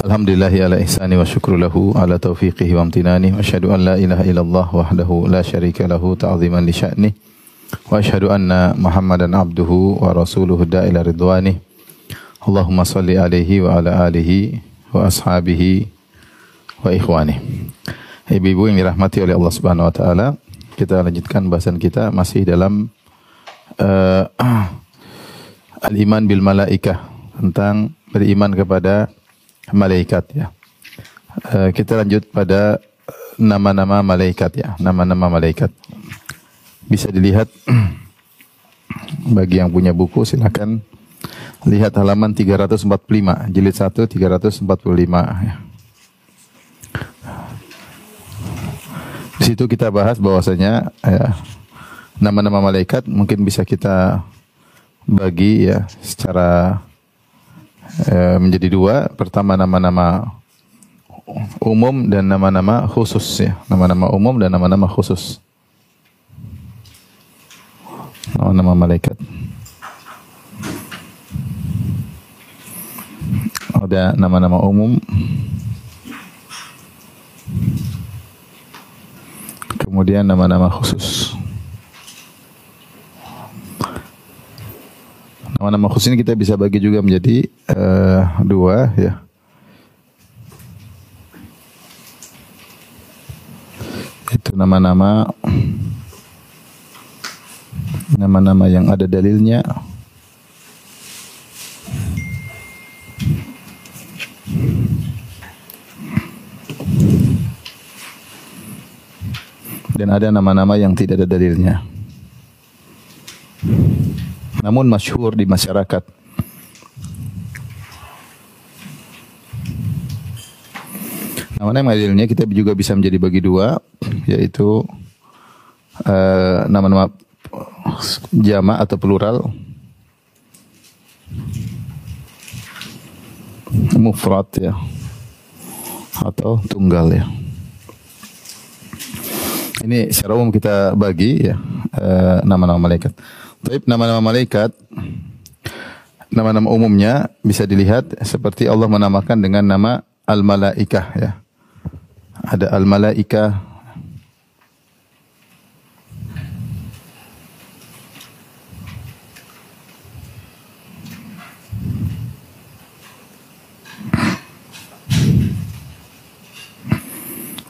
Alhamdulillahi ala ihsani wa syukru lahu ala taufiqihi wa amtinani. Wa asyhadu an la ilaha illallah wahdahu la syarika lahu ta'ziman li sya'ni wa asyhadu anna Muhammadan abduhu wa rasuluhu da'ila ridwani Allahumma salli alaihi wa ala alihi wa ashabihi wa ikhwani Ibu-ibu yang dirahmati oleh Allah Subhanahu wa taala kita lanjutkan bahasan kita masih dalam uh, al-iman bil malaikah tentang beriman kepada malaikat ya. Uh, kita lanjut pada nama-nama malaikat ya, nama-nama malaikat. Bisa dilihat bagi yang punya buku silakan lihat halaman 345, jilid 1 345 ya. Di situ kita bahas bahwasanya ya, nama-nama malaikat mungkin bisa kita bagi ya secara eh, menjadi dua. Pertama nama-nama umum dan nama-nama khusus ya. Nama-nama umum dan nama-nama khusus. Nama-nama malaikat. Ada nama-nama umum. Kemudian nama-nama khusus. Nama-nama khusus ini kita bisa bagi juga menjadi eh, dua ya. Itu nama-nama nama-nama yang ada dalilnya. Dan ada nama-nama yang tidak ada dalilnya. Namun masyhur di masyarakat. Nama-nama dalilnya kita juga bisa menjadi bagi dua, yaitu eh, nama-nama jama atau plural, mufrad ya, atau tunggal ya. Ini secara umum kita bagi ya eh, nama-nama malaikat. Tapi nama-nama malaikat nama-nama umumnya bisa dilihat seperti Allah menamakan dengan nama al-malaikah ya. Ada al-malaikah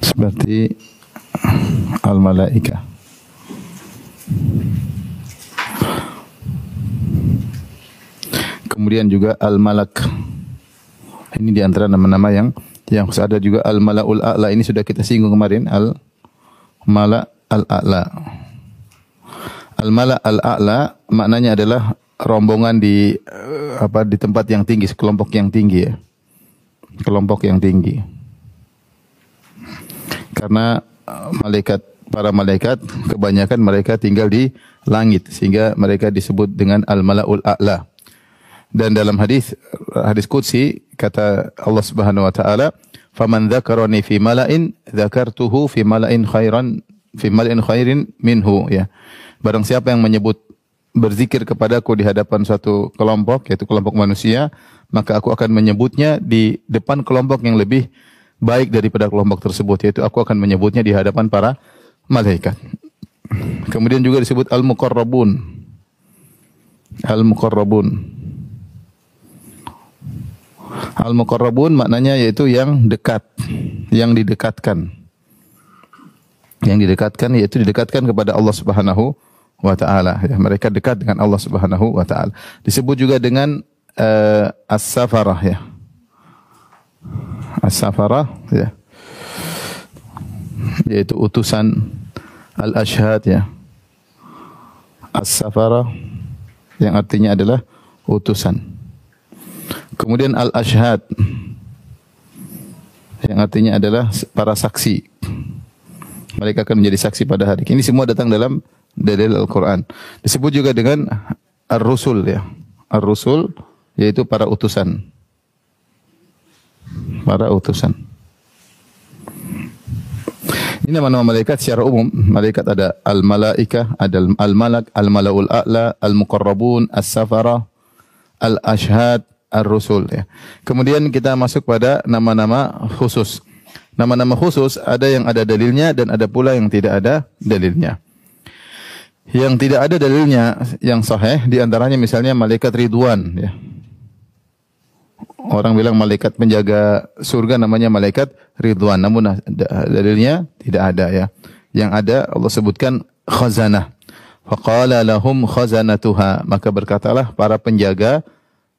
seperti al-malaikah. Kemudian juga al-malak. Ini di antara nama-nama yang yang ada juga al-malaul a'la ini sudah kita singgung kemarin al-mala al-a'la. Al-mala al-a'la maknanya adalah rombongan di eh, apa di tempat yang tinggi, kelompok yang tinggi ya. Kelompok yang tinggi. Karena eh, malaikat para malaikat kebanyakan mereka tinggal di langit sehingga mereka disebut dengan al-malaul a'la. Dan dalam hadis hadis qudsi kata Allah Subhanahu wa taala, "Faman dzakarani fi mala'in dzakartuhu fi mala'in khairan fi mala'in khairin minhu." Ya. Barang siapa yang menyebut berzikir kepadaku di hadapan suatu kelompok yaitu kelompok manusia, maka aku akan menyebutnya di depan kelompok yang lebih baik daripada kelompok tersebut yaitu aku akan menyebutnya di hadapan para malaikat. Kemudian juga disebut al-muqarrabun. Al-muqarrabun. Al-muqarrabun maknanya yaitu yang dekat, yang didekatkan. Yang didekatkan yaitu didekatkan kepada Allah Subhanahu wa taala. Ya, mereka dekat dengan Allah Subhanahu wa taala. Disebut juga dengan uh, as-safarah ya. As-safarah ya. Yaitu utusan al-ashhad ya. As-safarah yang artinya adalah utusan. Kemudian al-ashhad yang artinya adalah para saksi. Mereka akan menjadi saksi pada hari ini. Semua datang dalam dalil Al-Quran. Disebut juga dengan Ar-Rusul ya. Ar-Rusul yaitu para utusan. Para utusan. Ini nama-nama malaikat secara umum. Malaikat ada al-malaika, ada al-malak, al-malaul a'la, al-muqarrabun, as-safara, al-ashhad, ar-rusul ya. Kemudian kita masuk pada nama-nama khusus. Nama-nama khusus ada yang ada dalilnya dan ada pula yang tidak ada dalilnya. Yang tidak ada dalilnya yang sahih di antaranya misalnya malaikat Ridwan ya. Orang bilang malaikat penjaga surga namanya malaikat Ridwan. Namun dalilnya tidak ada ya. Yang ada Allah sebutkan khazanah. Faqala lahum khazanatuha. Maka berkatalah para penjaga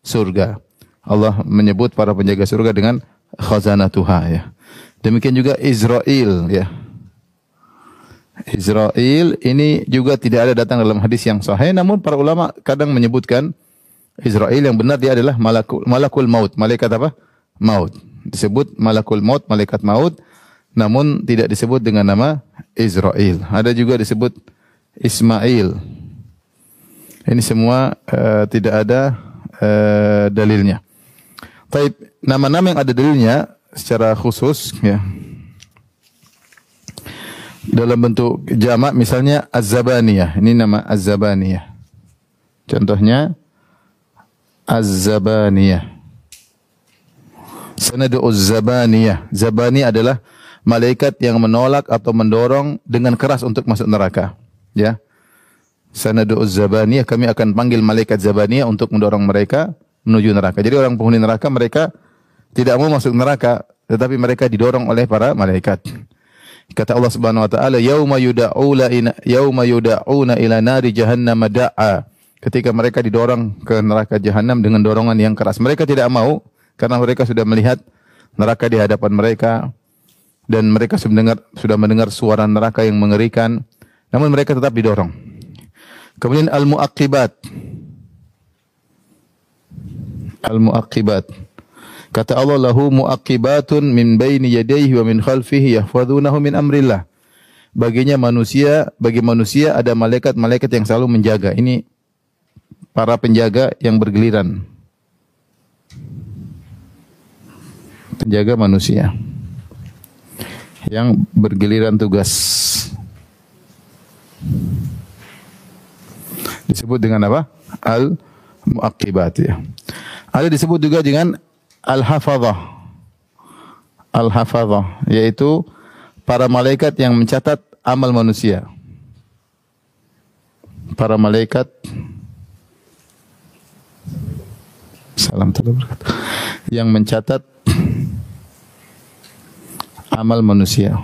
surga. Allah menyebut para penjaga surga dengan khazanatuha ya. Demikian juga Israel ya. Israel ini juga tidak ada datang dalam hadis yang sahih namun para ulama kadang menyebutkan Israel yang benar dia adalah malakul, malakul maut. Malaikat apa? Maut. Disebut malakul maut, malaikat maut. Namun tidak disebut dengan nama Israel. Ada juga disebut Ismail. Ini semua uh, tidak ada uh, dalilnya. Tapi nama-nama yang ada dalilnya secara khusus ya. Dalam bentuk jamak misalnya Az-Zabaniyah. Ini nama Az-Zabaniyah. Contohnya Az-Zabaniyah. Sanadu Az-Zabaniyah. Zabani adalah malaikat yang menolak atau mendorong dengan keras untuk masuk neraka. Ya. Sanadu Az-Zabaniyah kami akan panggil malaikat Zabaniyah untuk mendorong mereka menuju neraka. Jadi orang penghuni neraka mereka tidak mau masuk neraka, tetapi mereka didorong oleh para malaikat. Kata Allah Subhanahu wa taala, "Yauma yud'auna yauma yud'auna ila nari jahannam da'a." ketika mereka didorong ke neraka jahanam dengan dorongan yang keras. Mereka tidak mau karena mereka sudah melihat neraka di hadapan mereka dan mereka sudah mendengar, sudah mendengar suara neraka yang mengerikan. Namun mereka tetap didorong. Kemudian al-muaqibat. Al-muaqibat. Kata Allah lahu muaqibatun min baini yadayhi wa min khalfihi yahfazunahu min amrillah. Baginya manusia, bagi manusia ada malaikat-malaikat yang selalu menjaga. Ini para penjaga yang bergiliran. Penjaga manusia yang bergiliran tugas. Disebut dengan apa? Al muaqibat ya. Ada disebut juga dengan al hafazah. Al hafazah yaitu para malaikat yang mencatat amal manusia. Para malaikat Salam Yang mencatat amal manusia.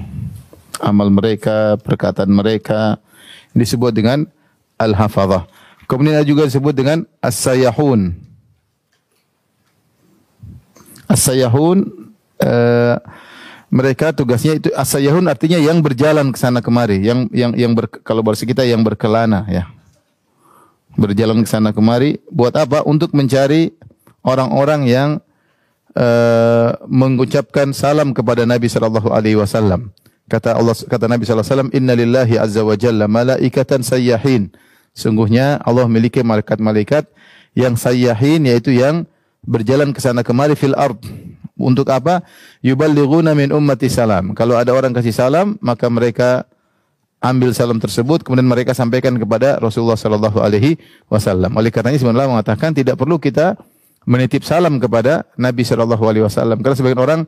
Amal mereka, perkataan mereka disebut dengan al-hafazah. Kemudian juga disebut dengan as-sayahun. As-sayahun uh, mereka tugasnya itu as-sayahun artinya yang berjalan ke sana kemari, yang yang yang ber, kalau bahasa kita yang berkelana ya. Berjalan ke sana kemari buat apa? Untuk mencari orang-orang yang uh, mengucapkan salam kepada Nabi sallallahu alaihi wasallam. Kata Allah kata Nabi sallallahu alaihi wasallam, "Inna lillahi azza wa jalla malaikatan sayyahin." Sungguhnya Allah memiliki malaikat-malaikat yang sayyahin yaitu yang berjalan ke sana kemari fil ard. Untuk apa? Yuballighuna min ummati salam. Kalau ada orang kasih salam, maka mereka ambil salam tersebut kemudian mereka sampaikan kepada Rasulullah sallallahu alaihi wasallam. Oleh karenanya sebenarnya mengatakan tidak perlu kita menitip salam kepada Nabi Shallallahu Alaihi Wasallam. Karena sebagian orang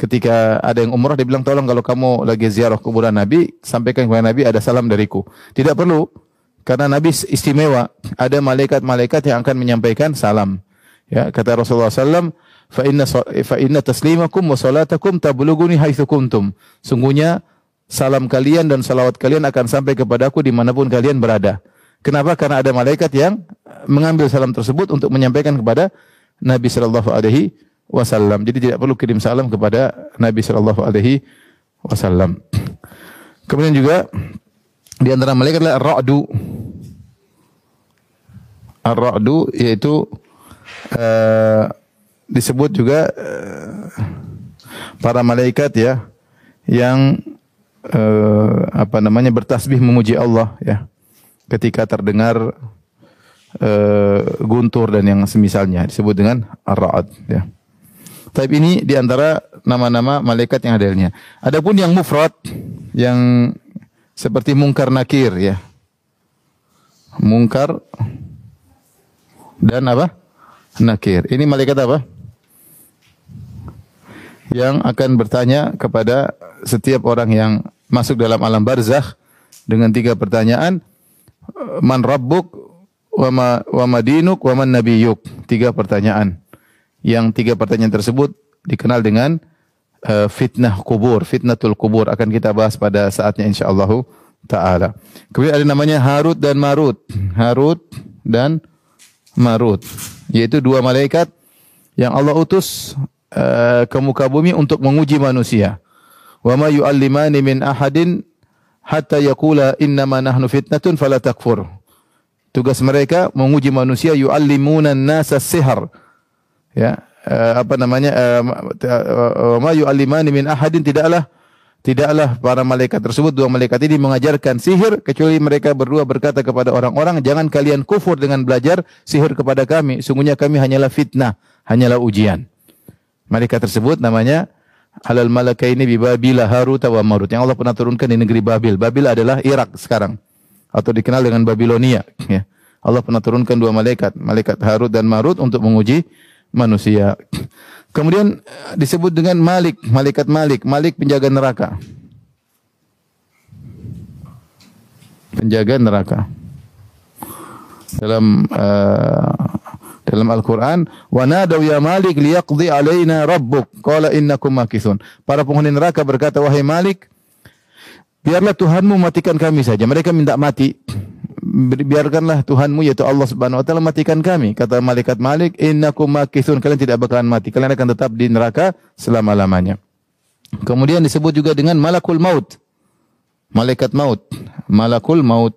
ketika ada yang umrah dia bilang tolong kalau kamu lagi ziarah kuburan Nabi sampaikan kepada Nabi ada salam dariku. Tidak perlu karena Nabi istimewa. Ada malaikat-malaikat yang akan menyampaikan salam. Ya kata Rasulullah SAW, fa inna fa inna taslimakum wa salatakum tablughuni haitsu kuntum. Sungguhnya salam kalian dan salawat kalian akan sampai kepadaku di mana pun kalian berada. Kenapa? Karena ada malaikat yang mengambil salam tersebut untuk menyampaikan kepada Nabi Shallallahu Alaihi Wasallam. Jadi tidak perlu kirim salam kepada Nabi Shallallahu Alaihi Wasallam. Kemudian juga di antara malaikat adalah Ar-Ra'du. Ar-Ra'du yaitu uh, disebut juga uh, para malaikat ya yang uh, apa namanya bertasbih memuji Allah ya. Ketika terdengar uh, guntur dan yang semisalnya disebut dengan ar-ra'd ya. Tapi ini di antara nama-nama malaikat yang adanya. Adapun yang mufrad yang seperti mungkar nakir ya. Mungkar dan apa? Nakir. Ini malaikat apa? Yang akan bertanya kepada setiap orang yang masuk dalam alam barzakh dengan tiga pertanyaan. Man rabbuk wa ma, wa madinuk wa man nabiyuk. Tiga pertanyaan yang tiga pertanyaan tersebut dikenal dengan uh, fitnah kubur, fitnatul kubur akan kita bahas pada saatnya insyaallah taala. Kemudian ada namanya Harut dan Marut. Harut dan Marut, yaitu dua malaikat yang Allah utus uh, ke muka bumi untuk menguji manusia. Wa ma yu'allimani min ahadin hatta yaqula innama nahnu fitnatun fala takfur. Tugas mereka menguji manusia yu'allimuna an-nasa sihar ya uh, apa namanya uh, ma yu'allimani min ahadin tidaklah tidaklah para malaikat tersebut dua malaikat ini mengajarkan sihir kecuali mereka berdua berkata kepada orang-orang jangan kalian kufur dengan belajar sihir kepada kami. Sungguhnya kami hanyalah fitnah hanyalah ujian. Malaikat tersebut namanya alal malakaini bi babil harut wa marut yang Allah pernah turunkan di negeri Babil. Babil adalah Irak sekarang atau dikenal dengan Babilonia ya. Allah pernah turunkan dua malaikat malaikat Harut dan Marut untuk menguji manusia. Kemudian eh, disebut dengan Malik, malaikat Malik, Malik penjaga neraka. Penjaga neraka. Dalam uh, dalam Al-Qur'an, "Wa nadaw ya Malik liyaqdi alaina rabbuk." Qala innakum makithun. Para penghuni neraka berkata, "Wahai Malik, biarlah Tuhanmu matikan kami saja." Mereka minta mati biarkanlah Tuhanmu yaitu Allah Subhanahu wa taala matikan kami. Kata malaikat Malik, innakum makithun. Kalian tidak bakalan mati. Kalian akan tetap di neraka selama-lamanya. Kemudian disebut juga dengan malakul maut. Malaikat maut. Malakul maut.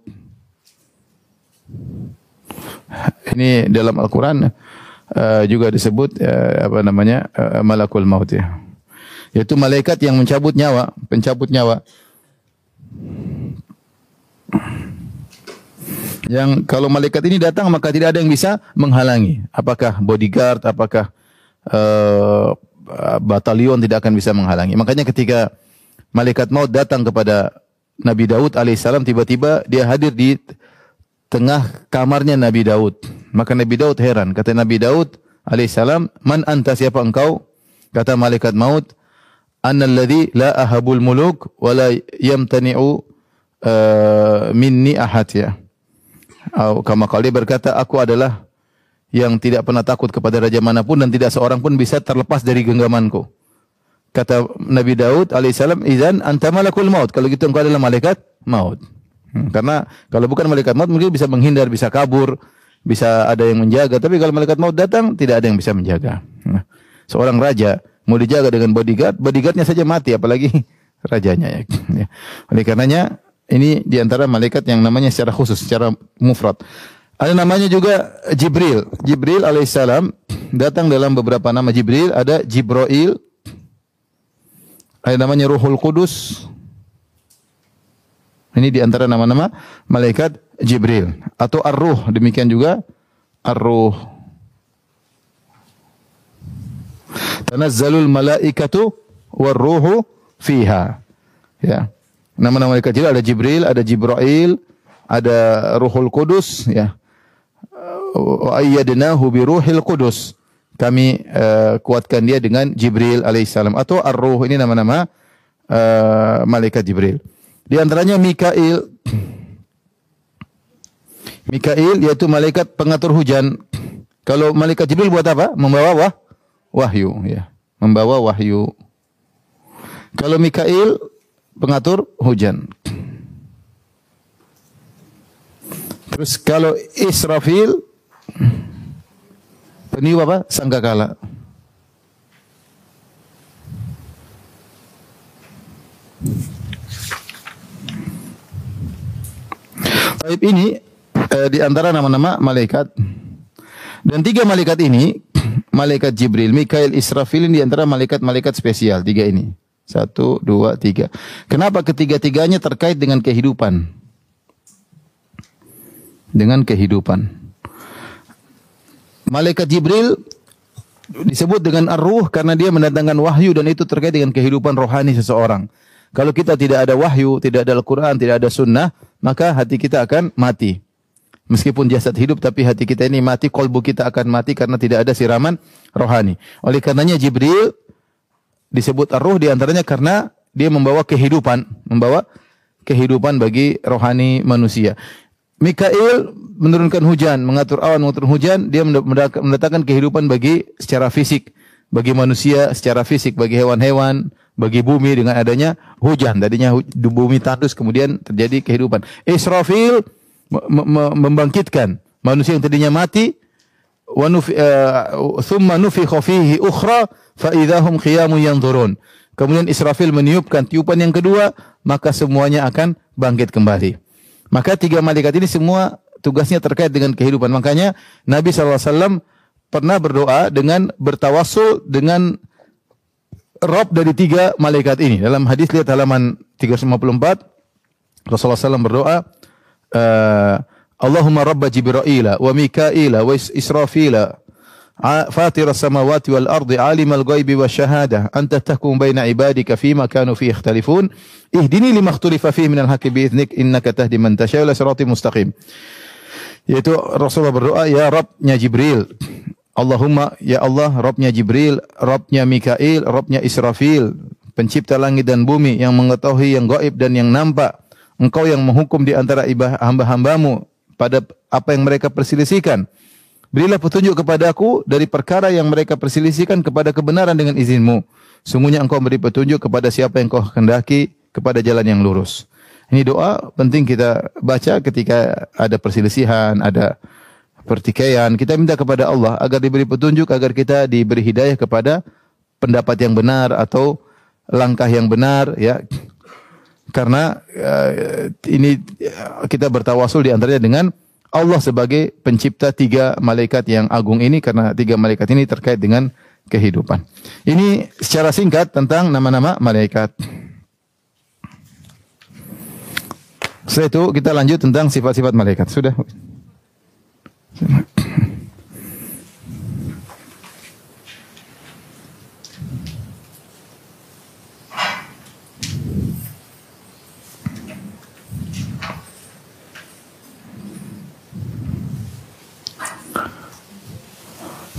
Ini dalam Al-Qur'an uh, juga disebut uh, apa namanya? Uh, malakul maut ya. Yaitu malaikat yang mencabut nyawa, pencabut nyawa yang kalau malaikat ini datang maka tidak ada yang bisa menghalangi. Apakah bodyguard, apakah uh, batalion tidak akan bisa menghalangi. Makanya ketika malaikat maut datang kepada Nabi Daud alaihissalam tiba-tiba dia hadir di tengah kamarnya Nabi Daud. Maka Nabi Daud heran. Kata Nabi Daud alaihissalam, "Man anta siapa engkau?" Kata malaikat maut, "Anna alladhi la ahabul muluk wa la yamtani'u uh, minni ahad ya." Kama kalau dia berkata, aku adalah yang tidak pernah takut kepada raja mana pun dan tidak seorang pun bisa terlepas dari genggamanku. Kata Nabi Daud alaihissalam, "Idzan anta malakul maut." Kalau gitu engkau adalah malaikat maut. Hmm, karena kalau bukan malaikat maut mungkin bisa menghindar, bisa kabur, bisa ada yang menjaga. Tapi kalau malaikat maut datang, tidak ada yang bisa menjaga. Nah, seorang raja mau dijaga dengan bodyguard, bodyguardnya saja mati, apalagi rajanya ya. Oleh karenanya ini di antara malaikat yang namanya secara khusus, secara mufrad. Ada namanya juga Jibril. Jibril alaihissalam datang dalam beberapa nama Jibril. Ada Jibril, ada namanya Ruhul Kudus. Ini di antara nama-nama malaikat Jibril atau Ar-Ruh. Demikian juga Ar-Ruh. Tanazzalul malaikatu war-ruhu fiha. Ya. Nama-nama malaikat Jibril ada Jibril, ada Jibril, ada Ruhul Kudus ya. Wa ayyadnahu bi Ruhil Kudus. Kami uh, kuatkan dia dengan Jibril alaihissalam atau Ar-Ruh ini nama-nama uh, malaikat Jibril. Di antaranya Mikail. Mikail yaitu malaikat pengatur hujan. Kalau malaikat Jibril buat apa? Membawa wah, wahyu ya. Membawa wahyu. Kalau Mikail pengatur hujan. Terus kalau Israfil peniup apa? Sangkakala. Taib ini eh, di antara nama-nama malaikat dan tiga malaikat ini malaikat Jibril, Mikail, Israfil ini di antara malaikat-malaikat spesial tiga ini. Satu, dua, tiga. Kenapa ketiga-tiganya terkait dengan kehidupan? Dengan kehidupan. Malaikat Jibril disebut dengan ar-ruh karena dia mendatangkan wahyu dan itu terkait dengan kehidupan rohani seseorang. Kalau kita tidak ada wahyu, tidak ada Al-Quran, tidak ada sunnah, maka hati kita akan mati. Meskipun jasad hidup tapi hati kita ini mati, kolbu kita akan mati karena tidak ada siraman rohani. Oleh karenanya Jibril disebut ar-ruh di antaranya karena dia membawa kehidupan, membawa kehidupan bagi rohani manusia. Mikail menurunkan hujan, mengatur awan, mengatur hujan, dia mendatangkan kehidupan bagi secara fisik, bagi manusia secara fisik, bagi hewan-hewan, bagi bumi dengan adanya hujan. Tadinya bumi tandus kemudian terjadi kehidupan. Israfil membangkitkan manusia yang tadinya mati wa nufi, uh, thumma nufikha fihi ukhra fa. Kemudian Israfil meniupkan tiupan yang kedua, maka semuanya akan bangkit kembali. Maka tiga malaikat ini semua tugasnya terkait dengan kehidupan. Makanya Nabi SAW pernah berdoa dengan bertawasul dengan Rob dari tiga malaikat ini. Dalam hadis lihat halaman 354, Rasulullah SAW berdoa, uh, Allahumma Rabba Jibraila wa Mikaila wa Israfila فاطر السماوات والأرض عالم الغيب والشهادة أنت تحكم بين عبادك فيما كانوا فيه يختلفون اهدني لما اختلف فيه من الحق بإذنك إنك تهدي من تشاء إلى صراط مستقيم yaitu Rasulullah berdoa ya Rabbnya Jibril Allahumma ya Allah Rabbnya Jibril Rabbnya Mikail Rabbnya Israfil pencipta langit dan bumi yang mengetahui yang gaib dan yang nampak engkau yang menghukum di antara hamba-hambamu pada apa yang mereka perselisihkan Berilah petunjuk kepadaku dari perkara yang mereka perselisihkan kepada kebenaran dengan izinmu. Sungguhnya engkau beri petunjuk kepada siapa yang kau hendaki kepada jalan yang lurus. Ini doa penting kita baca ketika ada perselisihan, ada pertikaian. Kita minta kepada Allah agar diberi petunjuk, agar kita diberi hidayah kepada pendapat yang benar atau langkah yang benar. Ya, karena uh, ini uh, kita bertawasul di antaranya dengan Allah sebagai pencipta tiga malaikat yang agung ini karena tiga malaikat ini terkait dengan kehidupan. Ini secara singkat tentang nama-nama malaikat. Setelah itu kita lanjut tentang sifat-sifat malaikat. Sudah.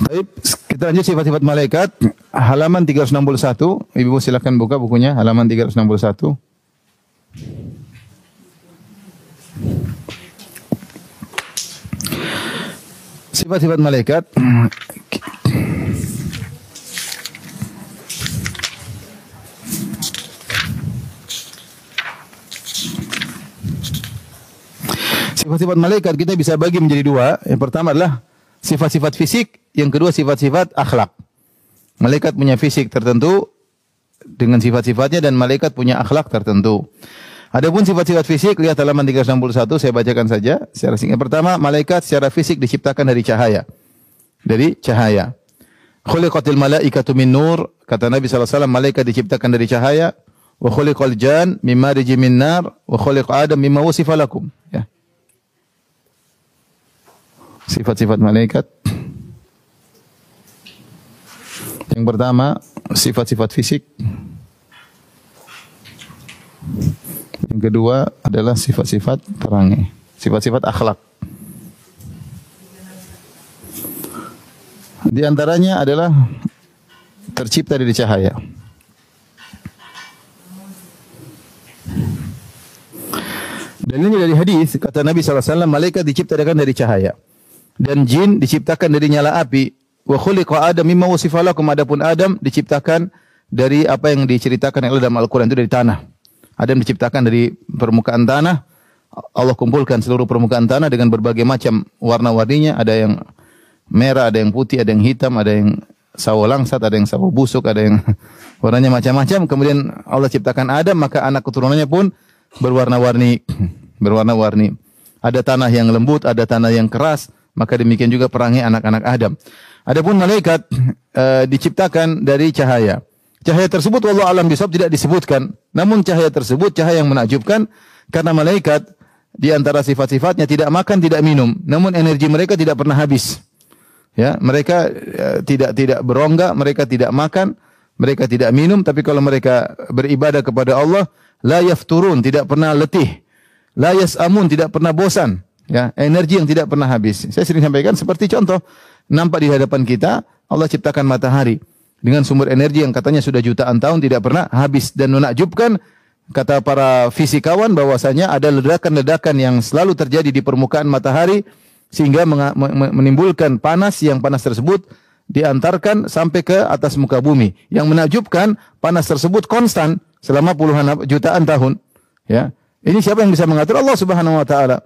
Baik, kita lanjut sifat-sifat malaikat. Halaman 361. Ibu silakan buka bukunya, halaman 361. Sifat-sifat malaikat. Sifat-sifat malaikat kita bisa bagi menjadi dua. Yang pertama adalah sifat-sifat fisik, yang kedua sifat-sifat akhlak. Malaikat punya fisik tertentu dengan sifat-sifatnya dan malaikat punya akhlak tertentu. Adapun sifat-sifat fisik lihat halaman 361 saya bacakan saja secara singkat. Pertama, malaikat secara fisik diciptakan dari cahaya. Dari cahaya. Khuliqatil malaikatu min nur, kata Nabi SAW, malaikat diciptakan dari cahaya. Wa khuliqal jan mimma min nar, wa khuliq Adam mimma wasifa lakum. Ya. Sifat-sifat malaikat. Yang pertama, sifat-sifat fisik. Yang kedua adalah sifat-sifat perangai, sifat-sifat akhlak. Di antaranya adalah tercipta dari cahaya. Dan ini dari hadis kata Nabi SAW, malaikat diciptakan dari cahaya dan jin diciptakan dari nyala api. Wa khuliqa Adam mimma wasifa lakum adapun Adam diciptakan dari apa yang diceritakan oleh dalam Al-Qur'an itu dari tanah. Adam diciptakan dari permukaan tanah. Allah kumpulkan seluruh permukaan tanah dengan berbagai macam warna-warninya, ada yang merah, ada yang putih, ada yang hitam, ada yang sawo langsat, ada yang sawo busuk, ada yang warnanya macam-macam. Kemudian Allah ciptakan Adam, maka anak keturunannya pun berwarna-warni, berwarna-warni. Ada tanah yang lembut, ada tanah yang keras, maka demikian juga perangai anak-anak Adam. Adapun malaikat e, diciptakan dari cahaya. Cahaya tersebut wallahu alam bisawab tidak disebutkan. Namun cahaya tersebut cahaya yang menakjubkan karena malaikat di antara sifat-sifatnya tidak makan, tidak minum. Namun energi mereka tidak pernah habis. Ya, mereka ya, tidak tidak berongga, mereka tidak makan, mereka tidak minum, tapi kalau mereka beribadah kepada Allah, la yafturun, tidak pernah letih. La yasamun, tidak pernah bosan. Ya, energi yang tidak pernah habis. Saya sering sampaikan seperti contoh nampak di hadapan kita Allah ciptakan matahari dengan sumber energi yang katanya sudah jutaan tahun tidak pernah habis dan menakjubkan kata para fisikawan bahwasanya ada ledakan-ledakan yang selalu terjadi di permukaan matahari sehingga menimbulkan panas yang panas tersebut diantarkan sampai ke atas muka bumi. Yang menakjubkan panas tersebut konstan selama puluhan jutaan tahun. Ya, ini siapa yang bisa mengatur? Allah Subhanahu Wa Taala.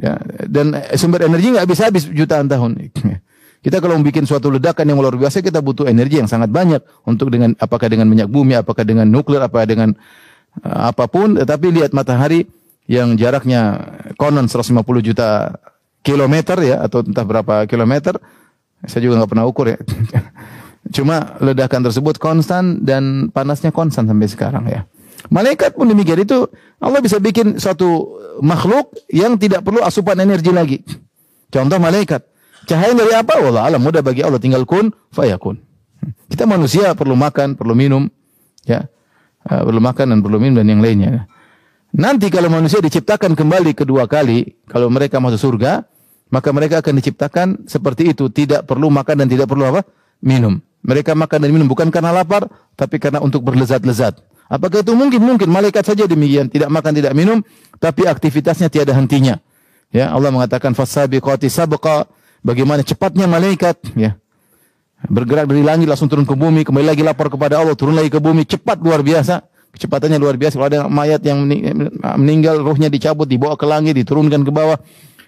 Ya, dan sumber energi nggak bisa habis jutaan tahun. Kita kalau membuat suatu ledakan yang luar biasa, kita butuh energi yang sangat banyak untuk dengan apakah dengan minyak bumi, apakah dengan nuklir, apa dengan uh, apa pun. Tetapi lihat matahari yang jaraknya konon 150 juta kilometer ya, atau entah berapa kilometer. Saya juga nggak pernah ukur ya. Cuma ledakan tersebut konstan dan panasnya konstan sampai sekarang ya. Malaikat pun demikian itu Allah bisa bikin suatu makhluk yang tidak perlu asupan energi lagi. Contoh malaikat. Cahaya dari apa? Allah alam mudah bagi Allah tinggal kun fayakun. Kita manusia perlu makan, perlu minum, ya. Uh, perlu makan dan perlu minum dan yang lainnya. Nanti kalau manusia diciptakan kembali kedua kali, kalau mereka masuk surga, maka mereka akan diciptakan seperti itu, tidak perlu makan dan tidak perlu apa? minum. Mereka makan dan minum bukan karena lapar, tapi karena untuk berlezat-lezat. Apakah itu mungkin? Mungkin. Malaikat saja demikian, tidak makan, tidak minum, tapi aktivitasnya tiada hentinya. Ya, Allah mengatakan fasabiqati sabqa. Bagaimana cepatnya malaikat ya. Bergerak dari langit langsung turun ke bumi kembali lagi lapor kepada Allah turun lagi ke bumi. Cepat luar biasa. Kecepatannya luar biasa. Kalau ada mayat yang meninggal ruhnya dicabut dibawa ke langit diturunkan ke bawah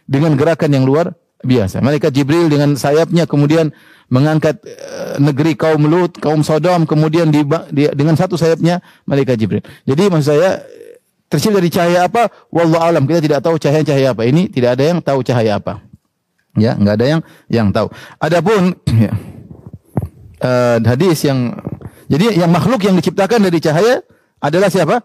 dengan gerakan yang luar biasa malaikat Jibril dengan sayapnya kemudian mengangkat uh, negeri kaum Lut kaum Sodom kemudian di, di, dengan satu sayapnya malaikat Jibril jadi maksud saya tercipta dari cahaya apa wallahu alam kita tidak tahu cahaya cahaya apa ini tidak ada yang tahu cahaya apa Ya, nggak ada yang yang tahu. Adapun ya, uh, hadis yang jadi yang makhluk yang diciptakan dari cahaya adalah siapa?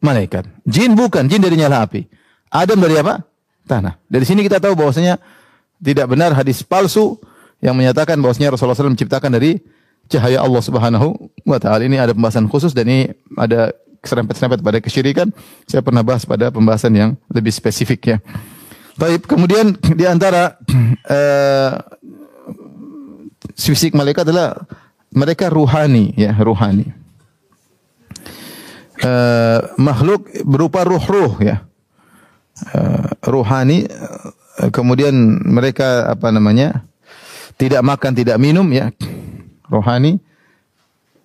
Malaikat. Jin bukan, jin dari nyala api. Adam dari apa? Tanah. Dari sini kita tahu bahwasanya tidak benar hadis palsu yang menyatakan bahwasanya Rasulullah SAW menciptakan dari cahaya Allah Subhanahu wa taala. Ini ada pembahasan khusus dan ini ada serempet-serempet pada kesyirikan. Saya pernah bahas pada pembahasan yang lebih spesifik ya. Baik, kemudian di antara uh, fisik malaikat adalah mereka ruhani ya, ruhani. Uh, makhluk berupa ruh-ruh ya. Uh, ruhani uh, kemudian mereka apa namanya? tidak makan, tidak minum ya. Rohani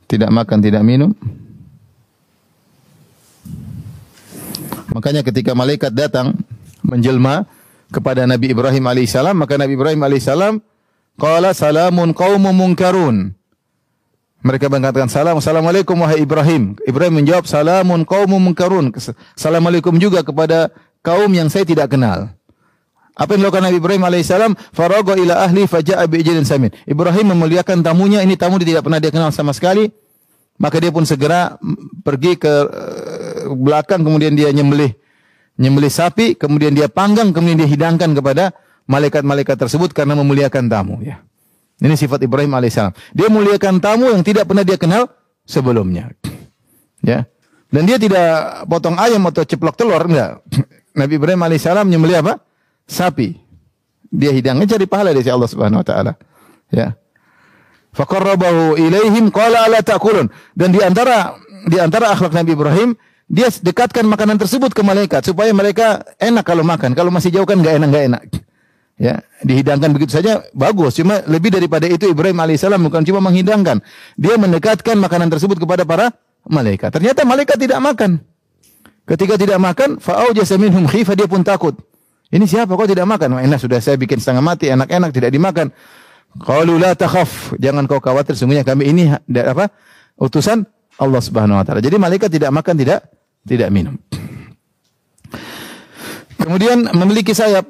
tidak makan, tidak minum. Makanya ketika malaikat datang menjelma kepada Nabi Ibrahim alaihissalam, maka Nabi Ibrahim alaihissalam qala salamun qaumun munkarun. Mereka mengatakan salam, assalamualaikum wahai Ibrahim. Ibrahim menjawab salamun qaumun munkarun. Assalamualaikum juga kepada kaum yang saya tidak kenal. Apa yang dilakukan Nabi Ibrahim alaihissalam? Faraga ila ahli faja'a bi'ijlin samin. Ibrahim memuliakan tamunya, ini tamu dia tidak pernah dia kenal sama sekali. Maka dia pun segera pergi ke eh, belakang kemudian dia nyembelih nyembelih sapi, kemudian dia panggang, kemudian dia hidangkan kepada malaikat-malaikat tersebut karena memuliakan tamu ya. Ini sifat Ibrahim alaihissalam. Dia muliakan tamu yang tidak pernah dia kenal sebelumnya. Ya. Dan dia tidak potong ayam atau ceplok telur enggak. Nabi Ibrahim alaihissalam menyembelih apa? Sapi. Dia hidangnya cari pahala dari Allah Subhanahu wa taala. Ya. Faqarrabahu ilaihim qala ala ta'kulun. Dan di antara di antara akhlak Nabi Ibrahim, dia dekatkan makanan tersebut ke malaikat supaya mereka enak kalau makan. Kalau masih jauh kan nggak enak nggak enak. Ya, dihidangkan begitu saja bagus. Cuma lebih daripada itu Ibrahim alaihissalam bukan cuma menghidangkan, dia mendekatkan makanan tersebut kepada para malaikat. Ternyata malaikat tidak makan. Ketika tidak makan, fa'au jasaminhum khifa dia pun takut. Ini siapa kok tidak makan? Enak sudah saya bikin setengah mati, enak-enak tidak dimakan. Qalu la takhaf, jangan kau khawatir sungguhnya kami ini apa? utusan Allah Subhanahu wa taala. Jadi malaikat tidak makan, tidak tidak minum. Kemudian memiliki sayap.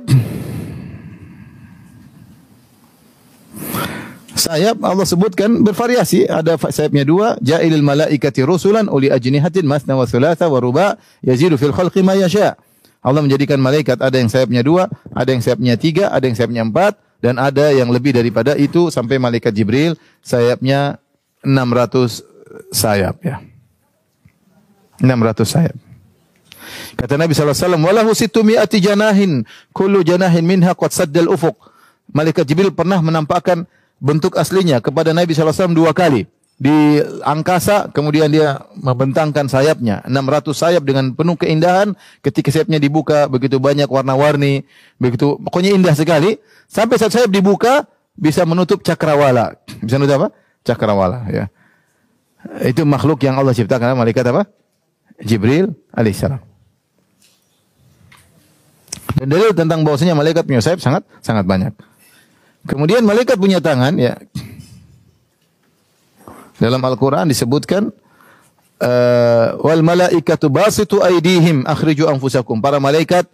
sayap Allah sebutkan bervariasi. Ada sayapnya dua, ja'ilil malaikati rusulan uli ajnihatin masna wa thulatha wa ruba fil khalqi ma yasha. Allah menjadikan malaikat ada yang sayapnya dua, ada yang sayapnya tiga, ada yang sayapnya empat, dan ada yang lebih daripada itu sampai malaikat Jibril sayapnya 600 sayap ya. 600 sayap. Kata Nabi SAW, Walahu situ mi'ati janahin, kullu janahin minha qad saddal ufuq. Malaikat Jibril pernah menampakkan bentuk aslinya kepada Nabi SAW dua kali. Di angkasa, kemudian dia membentangkan sayapnya. 600 sayap dengan penuh keindahan. Ketika sayapnya dibuka, begitu banyak warna-warni. Begitu, pokoknya indah sekali. Sampai saat sayap dibuka, bisa menutup cakrawala. Bisa menutup apa? Cakrawala. Ya. Itu makhluk yang Allah ciptakan. Malaikat apa? Jibril alaihissalam. Dan dalil tentang bahwasanya malaikat punya sayap sangat sangat banyak. Kemudian malaikat punya tangan ya. Dalam Al-Qur'an disebutkan uh, wal malaikatu basitu aydihim akhriju anfusakum. Para malaikat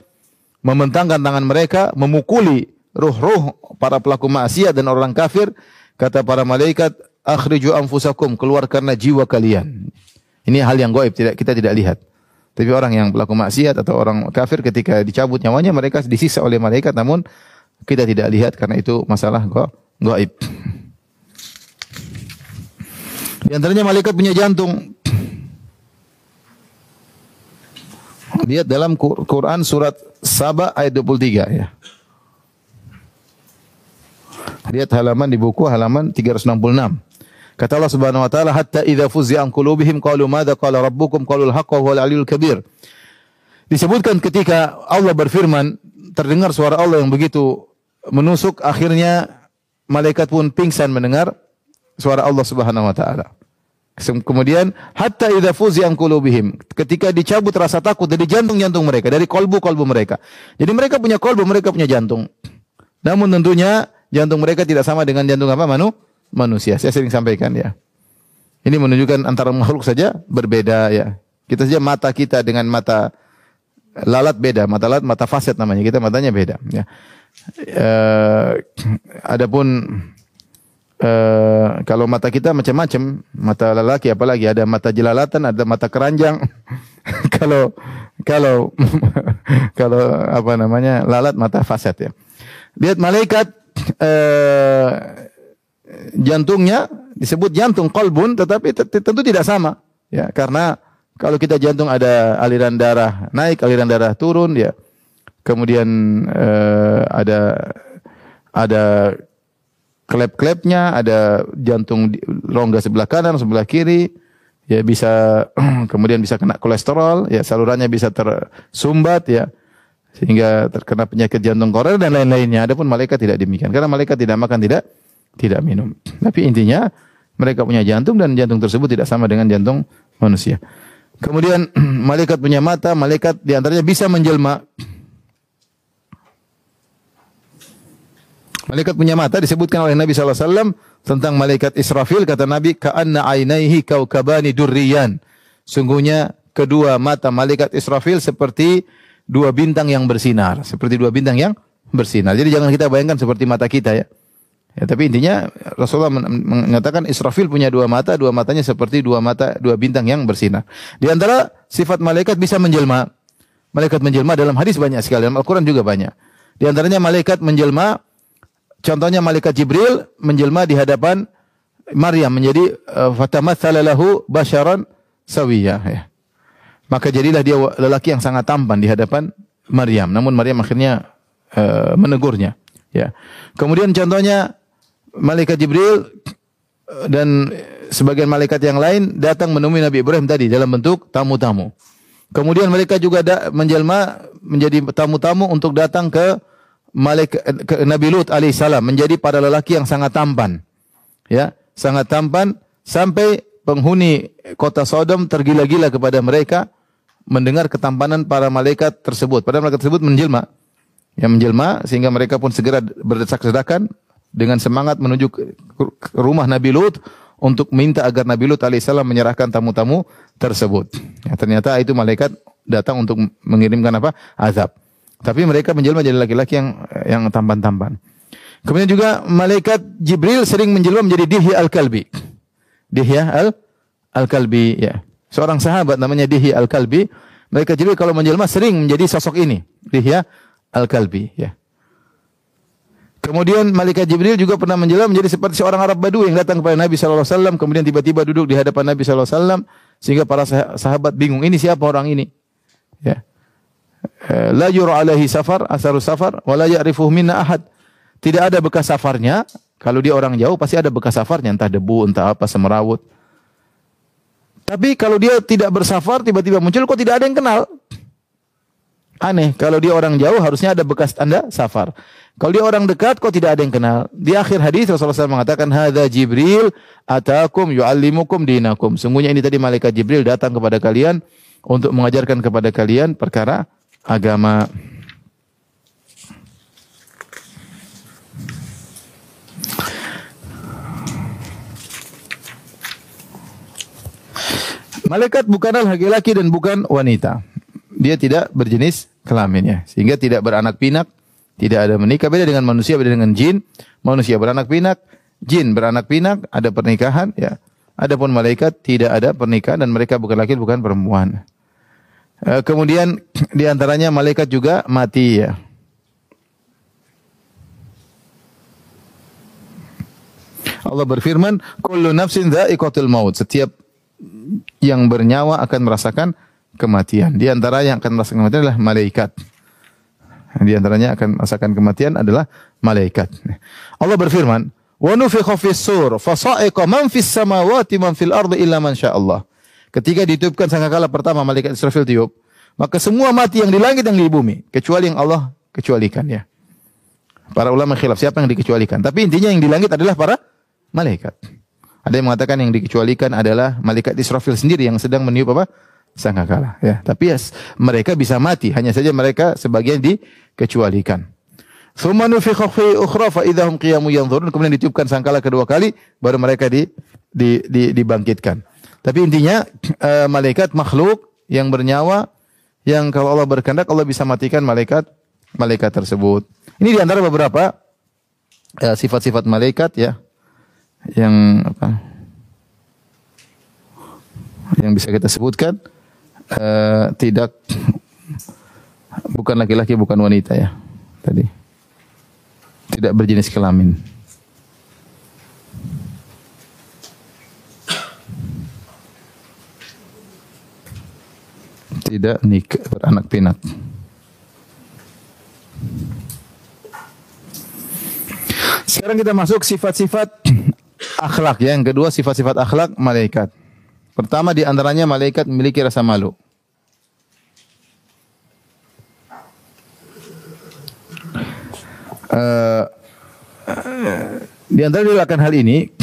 membentangkan tangan mereka memukuli ruh-ruh para pelaku maksiat dan orang kafir. Kata para malaikat, akhriju anfusakum, keluarkanlah jiwa kalian. Ini hal yang gaib, tidak kita tidak lihat. Tapi orang yang pelaku maksiat atau orang kafir ketika dicabut nyawanya mereka disisa oleh malaikat namun kita tidak lihat karena itu masalah gaib. Di antaranya malaikat punya jantung. Lihat dalam Quran surat Saba ayat 23 ya. Lihat halaman di buku halaman 366. Kata Allah Subhanahu wa taala hatta idza fuzza an qulubihim qalu madza qala rabbukum qalu al-haqqa huwal aliyyul kabir. Disebutkan ketika Allah berfirman terdengar suara Allah yang begitu menusuk akhirnya malaikat pun pingsan mendengar suara Allah Subhanahu wa taala. Kemudian hatta idza fuzi an qulubihim ketika dicabut rasa takut dari jantung-jantung mereka, dari kolbu-kolbu mereka. Jadi mereka punya kolbu, mereka punya jantung. Namun tentunya jantung mereka tidak sama dengan jantung apa manu? manusia. Saya sering sampaikan ya. Ini menunjukkan antara makhluk saja berbeda ya. Kita saja mata kita dengan mata lalat beda, mata lalat mata faset namanya. Kita matanya beda ya. Uh, adapun uh, kalau mata kita macam-macam, mata lelaki apalagi ada mata jelalatan, ada mata keranjang. kalau kalau kalau apa namanya lalat mata faset ya. Lihat malaikat uh, jantungnya disebut jantung kolbun, tetapi tentu tidak sama ya karena kalau kita jantung ada aliran darah naik aliran darah turun ya kemudian uh, ada ada klep-klepnya, ada jantung rongga sebelah kanan, sebelah kiri, ya bisa kemudian bisa kena kolesterol, ya salurannya bisa tersumbat ya sehingga terkena penyakit jantung koroner dan lain-lainnya. Adapun malaikat tidak demikian karena malaikat tidak makan, tidak tidak minum. Tapi intinya mereka punya jantung dan jantung tersebut tidak sama dengan jantung manusia. Kemudian malaikat punya mata, malaikat di antaranya bisa menjelma. Malaikat punya mata disebutkan oleh Nabi SAW tentang malaikat Israfil kata Nabi ka'anna ainaihi kaukabani durriyan. Sungguhnya kedua mata malaikat Israfil seperti dua bintang yang bersinar, seperti dua bintang yang bersinar. Jadi jangan kita bayangkan seperti mata kita ya. Ya, tapi intinya Rasulullah mengatakan Israfil punya dua mata, dua matanya seperti dua mata, dua bintang yang bersinar. Di antara sifat malaikat bisa menjelma. Malaikat menjelma dalam hadis banyak sekali, dalam Al-Quran juga banyak. Di antaranya malaikat menjelma Contohnya malaikat Jibril menjelma di hadapan Maryam menjadi uh, fatamattsala lahu basyaran sawiyah ya. Maka jadilah dia lelaki yang sangat tampan di hadapan Maryam. Namun Maryam akhirnya uh, menegurnya ya. Kemudian contohnya malaikat Jibril uh, dan sebagian malaikat yang lain datang menemui Nabi Ibrahim tadi dalam bentuk tamu-tamu. Kemudian mereka juga menjelma menjadi tamu-tamu untuk datang ke malaikat Nabi Lut alaihissalam menjadi para lelaki yang sangat tampan. Ya, sangat tampan sampai penghuni kota Sodom tergila-gila kepada mereka mendengar ketampanan para malaikat tersebut. Pada malaikat tersebut menjelma. Ya menjelma sehingga mereka pun segera berdesak-desakan dengan semangat menuju ke rumah Nabi Lut untuk minta agar Nabi Lut alaihissalam menyerahkan tamu-tamu tersebut. Ya, ternyata itu malaikat datang untuk mengirimkan apa? Azab. Tapi mereka menjelma jadi laki-laki yang yang tampan-tampan. Kemudian juga malaikat Jibril sering menjelma menjadi Dihya Al-Kalbi. Dihya Al Al-Kalbi ya. Seorang sahabat namanya Dihya Al-Kalbi. Malaikat Jibril kalau menjelma sering menjadi sosok ini, Dihya Al-Kalbi ya. Kemudian malaikat Jibril juga pernah menjelma menjadi seperti seorang Arab Badu yang datang kepada Nabi sallallahu alaihi wasallam kemudian tiba-tiba duduk di hadapan Nabi sallallahu alaihi wasallam sehingga para sahabat bingung, ini siapa orang ini? Ya. Eh, la yura alaihi safar, asaru safar, wa la ya'rifuhu minna ahad. Tidak ada bekas safarnya. Kalau dia orang jauh pasti ada bekas safarnya, entah debu, entah apa semerawut. Tapi kalau dia tidak bersafar tiba-tiba muncul kok tidak ada yang kenal. Aneh, kalau dia orang jauh harusnya ada bekas tanda safar. Kalau dia orang dekat kok tidak ada yang kenal. Di akhir hadis Rasulullah SAW mengatakan hadza Jibril atakum yuallimukum dinakum. Sungguhnya ini tadi malaikat Jibril datang kepada kalian untuk mengajarkan kepada kalian perkara agama. Malaikat bukanlah laki-laki dan bukan wanita. Dia tidak berjenis kelamin ya, sehingga tidak beranak pinak, tidak ada menikah. Beda dengan manusia, beda dengan jin. Manusia beranak pinak, jin beranak pinak, ada pernikahan ya. Adapun malaikat tidak ada pernikahan dan mereka bukan laki bukan perempuan. E, kemudian di antaranya malaikat juga mati ya. Allah berfirman, "Kullu nafsin dha'iqatul maut." Setiap yang bernyawa akan merasakan kematian. Di antara yang akan merasakan kematian adalah malaikat. Di antaranya akan merasakan kematian adalah malaikat. Allah berfirman, "Wa nufikha fis sur, fa sa'iqa man fis samawati man fil ardi illa man Allah." Ketika ditiupkan sangkakala pertama malaikat Israfil tiup, maka semua mati yang di langit yang di bumi, kecuali yang Allah kecualikan ya. Para ulama khilaf siapa yang dikecualikan. Tapi intinya yang di langit adalah para malaikat. Ada yang mengatakan yang dikecualikan adalah malaikat Israfil sendiri yang sedang meniup apa? Sangkakala. Ya, tapi ya, mereka bisa mati. Hanya saja mereka sebagian dikecualikan. Thumma nufikha fi ukhra fa idahum qiyamu yanzurun. Kemudian ditiupkan sangkala kedua kali baru mereka di, di, di dibangkitkan. Tapi intinya uh, malaikat makhluk yang bernyawa yang kalau Allah berkehendak Allah bisa matikan malaikat malaikat tersebut. Ini di antara beberapa eh, sifat-sifat malaikat ya yang apa yang bisa kita sebutkan uh, tidak bukan laki-laki bukan wanita ya tadi tidak berjenis kelamin tidak nikah beranak pinak sekarang kita masuk sifat-sifat akhlak ya. Yang kedua sifat-sifat akhlak malaikat. Pertama di antaranya malaikat memiliki rasa malu. Uh, di antara dilakukan hal ini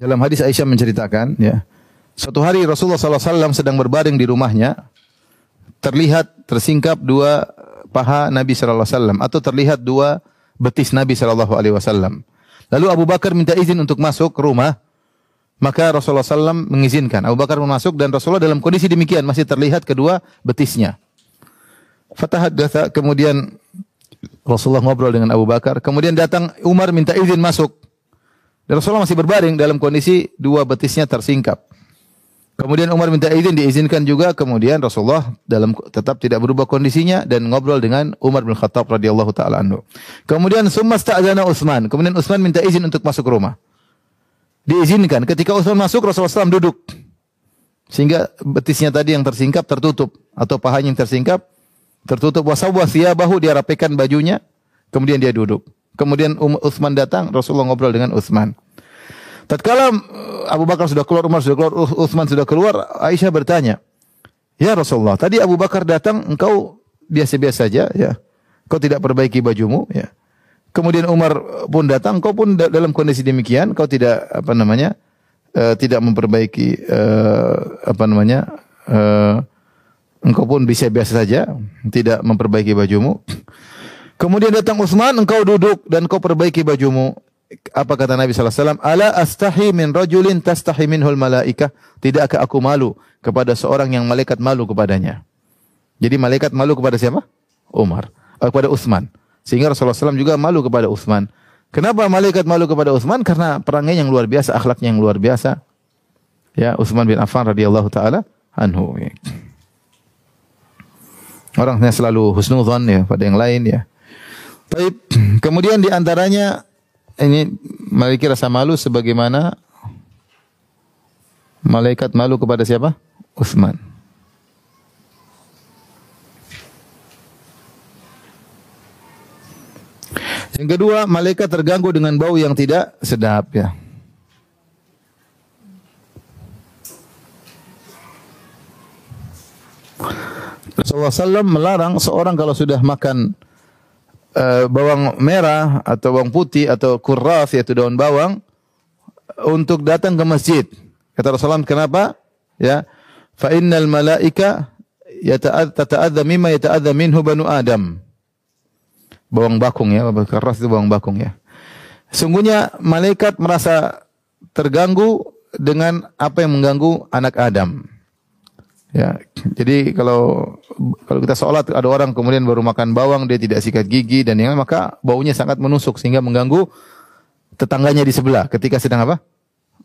dalam hadis Aisyah menceritakan ya suatu hari Rasulullah SAW sedang berbaring di rumahnya terlihat tersingkap dua paha Nabi SAW atau terlihat dua betis Nabi Wasallam. Lalu Abu Bakar minta izin untuk masuk ke rumah, maka Rasulullah SAW mengizinkan. Abu Bakar masuk dan Rasulullah dalam kondisi demikian masih terlihat kedua betisnya. Fatahaddatha kemudian Rasulullah ngobrol dengan Abu Bakar. Kemudian datang Umar minta izin masuk. Dan Rasulullah masih berbaring dalam kondisi dua betisnya tersingkap. Kemudian Umar minta izin, diizinkan juga. Kemudian Rasulullah dalam tetap tidak berubah kondisinya dan ngobrol dengan Umar bin Khattab radhiyallahu taala anhu. Kemudian summa sta'zana Utsman. Kemudian Utsman minta izin untuk masuk rumah. Diizinkan. Ketika Utsman masuk, Rasulullah SAW duduk. Sehingga betisnya tadi yang tersingkap tertutup atau pahanya yang tersingkap tertutup. Wasawwa bahu dia rapikan bajunya. Kemudian dia duduk. Kemudian Utsman datang, Rasulullah ngobrol dengan Utsman. Tatkala uh, Abu Bakar sudah keluar, Umar sudah keluar, Uthman sudah keluar, Aisyah bertanya, "Ya Rasulullah, tadi Abu Bakar datang, engkau biasa-biasa saja, ya. Kau tidak perbaiki bajumu, ya. Kemudian Umar pun datang, kau pun dalam kondisi demikian, kau tidak apa namanya? Uh, tidak memperbaiki uh, apa namanya? Uh, engkau pun bisa biasa saja, tidak memperbaiki bajumu. Kemudian datang Utsman, engkau duduk dan kau perbaiki bajumu apa kata Nabi wasallam? Ala astahi min rajulin tastahi minhul malaikah? Tidakkah aku malu kepada seorang yang malaikat malu kepadanya? Jadi malaikat malu kepada siapa? Umar. Eh, kepada Utsman. Sehingga Rasulullah SAW juga malu kepada Utsman. Kenapa malaikat malu kepada Utsman? Karena perangnya yang luar biasa, akhlaknya yang luar biasa. Ya, Utsman bin Affan radhiyallahu taala anhu. Orangnya selalu husnuzon ya pada yang lain ya. Baik, kemudian di antaranya ini malaikat rasa malu sebagaimana malaikat malu kepada siapa? Utsman. Yang kedua, malaikat terganggu dengan bau yang tidak sedap ya. Rasulullah SAW melarang seorang kalau sudah makan uh, bawang merah atau bawang putih atau kurras yaitu daun bawang untuk datang ke masjid. Kata Rasulullah kenapa? Ya, fa innal malaika yata'adza mimma yata'adza minhu banu Adam bawang bakung ya, keras itu bawang bakung ya. Sungguhnya malaikat merasa terganggu dengan apa yang mengganggu anak Adam. Ya, jadi kalau kalau kita sholat ada orang kemudian baru makan bawang dia tidak sikat gigi dan yang maka baunya sangat menusuk sehingga mengganggu tetangganya di sebelah ketika sedang apa?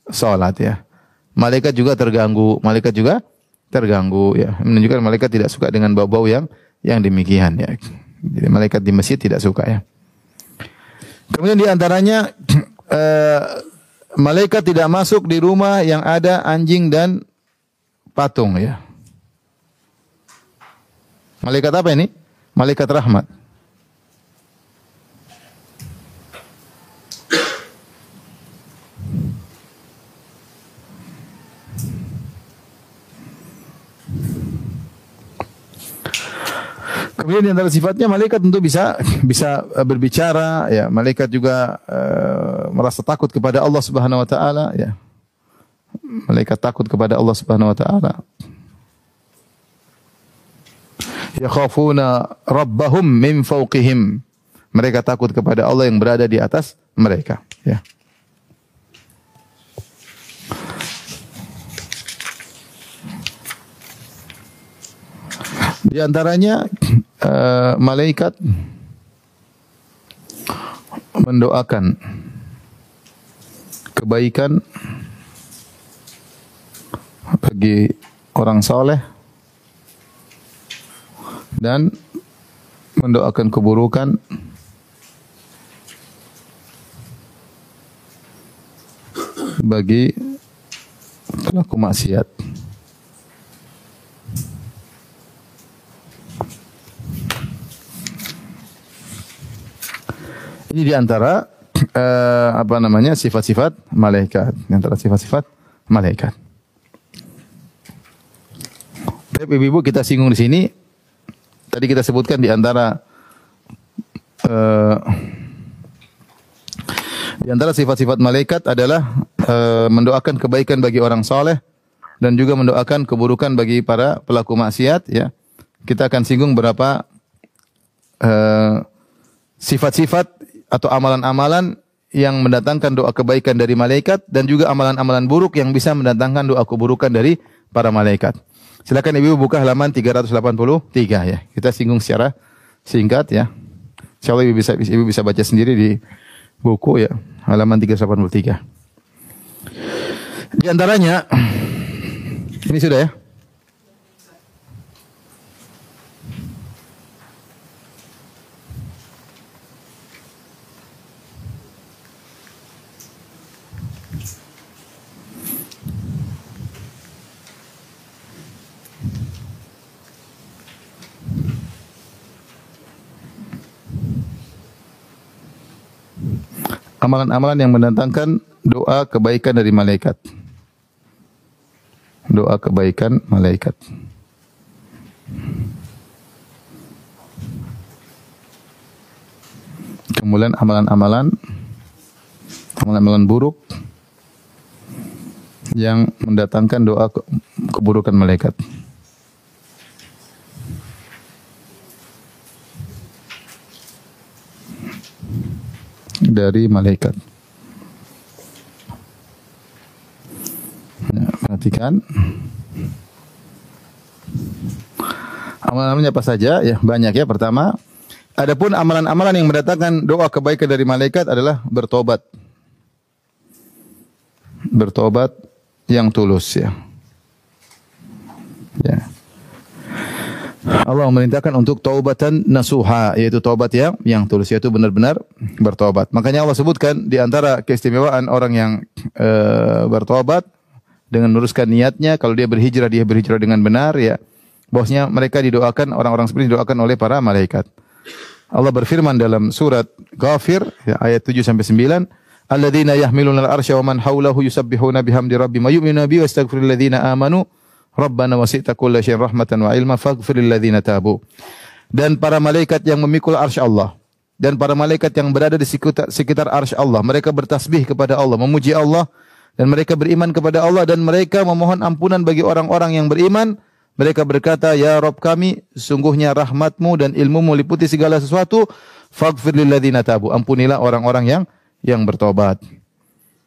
Sholat ya. Malaikat juga terganggu, malaikat juga terganggu ya. Menunjukkan malaikat tidak suka dengan bau-bau yang yang demikian ya. Jadi malaikat di masjid tidak suka ya. Kemudian di antaranya uh, malaikat tidak masuk di rumah yang ada anjing dan patung ya. Malaikat apa ini? Malaikat rahmat. Kemudian di antara sifatnya malaikat tentu bisa bisa eh, berbicara, ya. Malaikat juga uh, merasa takut kepada Allah Subhanahu wa taala, ya. Malaikat takut kepada Allah Subhanahu wa taala. Yakhafuna rabbahum min fawqihim. Mereka takut kepada Allah yang berada di atas mereka, ya. Di antaranya uh, malaikat mendoakan kebaikan bagi orang soleh dan mendoakan keburukan bagi pelaku maksiat. Ini di antara uh, apa namanya sifat-sifat malaikat, di antara sifat-sifat malaikat. Tapi ibu-ibu kita singgung di sini. Tadi kita sebutkan di antara uh, di antara sifat-sifat malaikat adalah uh, mendoakan kebaikan bagi orang soleh dan juga mendoakan keburukan bagi para pelaku maksiat. Ya, kita akan singgung berapa sifat-sifat uh, atau amalan-amalan yang mendatangkan doa kebaikan dari malaikat dan juga amalan-amalan buruk yang bisa mendatangkan doa keburukan dari para malaikat. Silakan Ibu buka halaman 383 ya. Kita singgung secara singkat ya. Insyaallah Ibu bisa Ibu bisa baca sendiri di buku ya, halaman 383. Di antaranya ini sudah ya. Amalan-amalan yang mendatangkan doa kebaikan dari malaikat. Doa kebaikan malaikat. Kemudian amalan-amalan amalan-amalan buruk yang mendatangkan doa keburukan malaikat. Dari malaikat. Ya, perhatikan. Amalan-amalannya apa saja? Ya, banyak ya. Pertama, Adapun amalan-amalan yang mendatangkan doa kebaikan dari malaikat adalah bertobat. Bertobat yang tulus ya. Ya. Allah memerintahkan untuk taubatan nasuha yaitu taubat yang yang tulus yaitu benar-benar bertobat. Makanya Allah sebutkan di antara keistimewaan orang yang e, bertobat dengan meluruskan niatnya kalau dia berhijrah dia berhijrah dengan benar ya. Bosnya mereka didoakan orang-orang seperti didoakan oleh para malaikat. Allah berfirman dalam surat Ghafir ya, ayat 7 sampai 9 alladzina yahmiluna al-arsya wa man hawlahu yusabbihuna bihamdi rabbihim wa yu'minuna bihi wa ladzina amanu Rabbana wasi'ta kulla syai'in rahmatan wa ilma faghfir tabu. Dan para malaikat yang memikul arsy Allah dan para malaikat yang berada di sekitar, sekitar arsy Allah, mereka bertasbih kepada Allah, memuji Allah dan mereka beriman kepada Allah dan mereka memohon ampunan bagi orang-orang yang beriman. Mereka berkata, "Ya Rabb kami, sungguhnya rahmatmu dan ilmumu meliputi segala sesuatu. Faghfir lil ladzina tabu." Ampunilah orang-orang yang yang bertobat.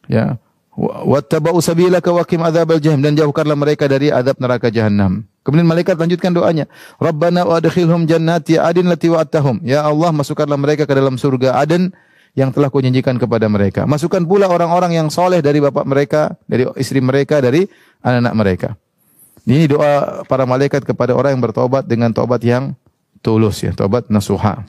Ya wattaba'u sabilaka wa qim adzabal jahim dan jauhkanlah mereka dari azab neraka jahanam. Kemudian malaikat lanjutkan doanya, Rabbana wa adkhilhum jannati adin lati wa'adtahum. Ya Allah, masukkanlah mereka ke dalam surga Aden yang telah kau janjikan kepada mereka. Masukkan pula orang-orang yang soleh dari bapak mereka, dari istri mereka, dari anak-anak mereka. Ini doa para malaikat kepada orang yang bertobat dengan tobat yang tulus ya, tobat nasuha.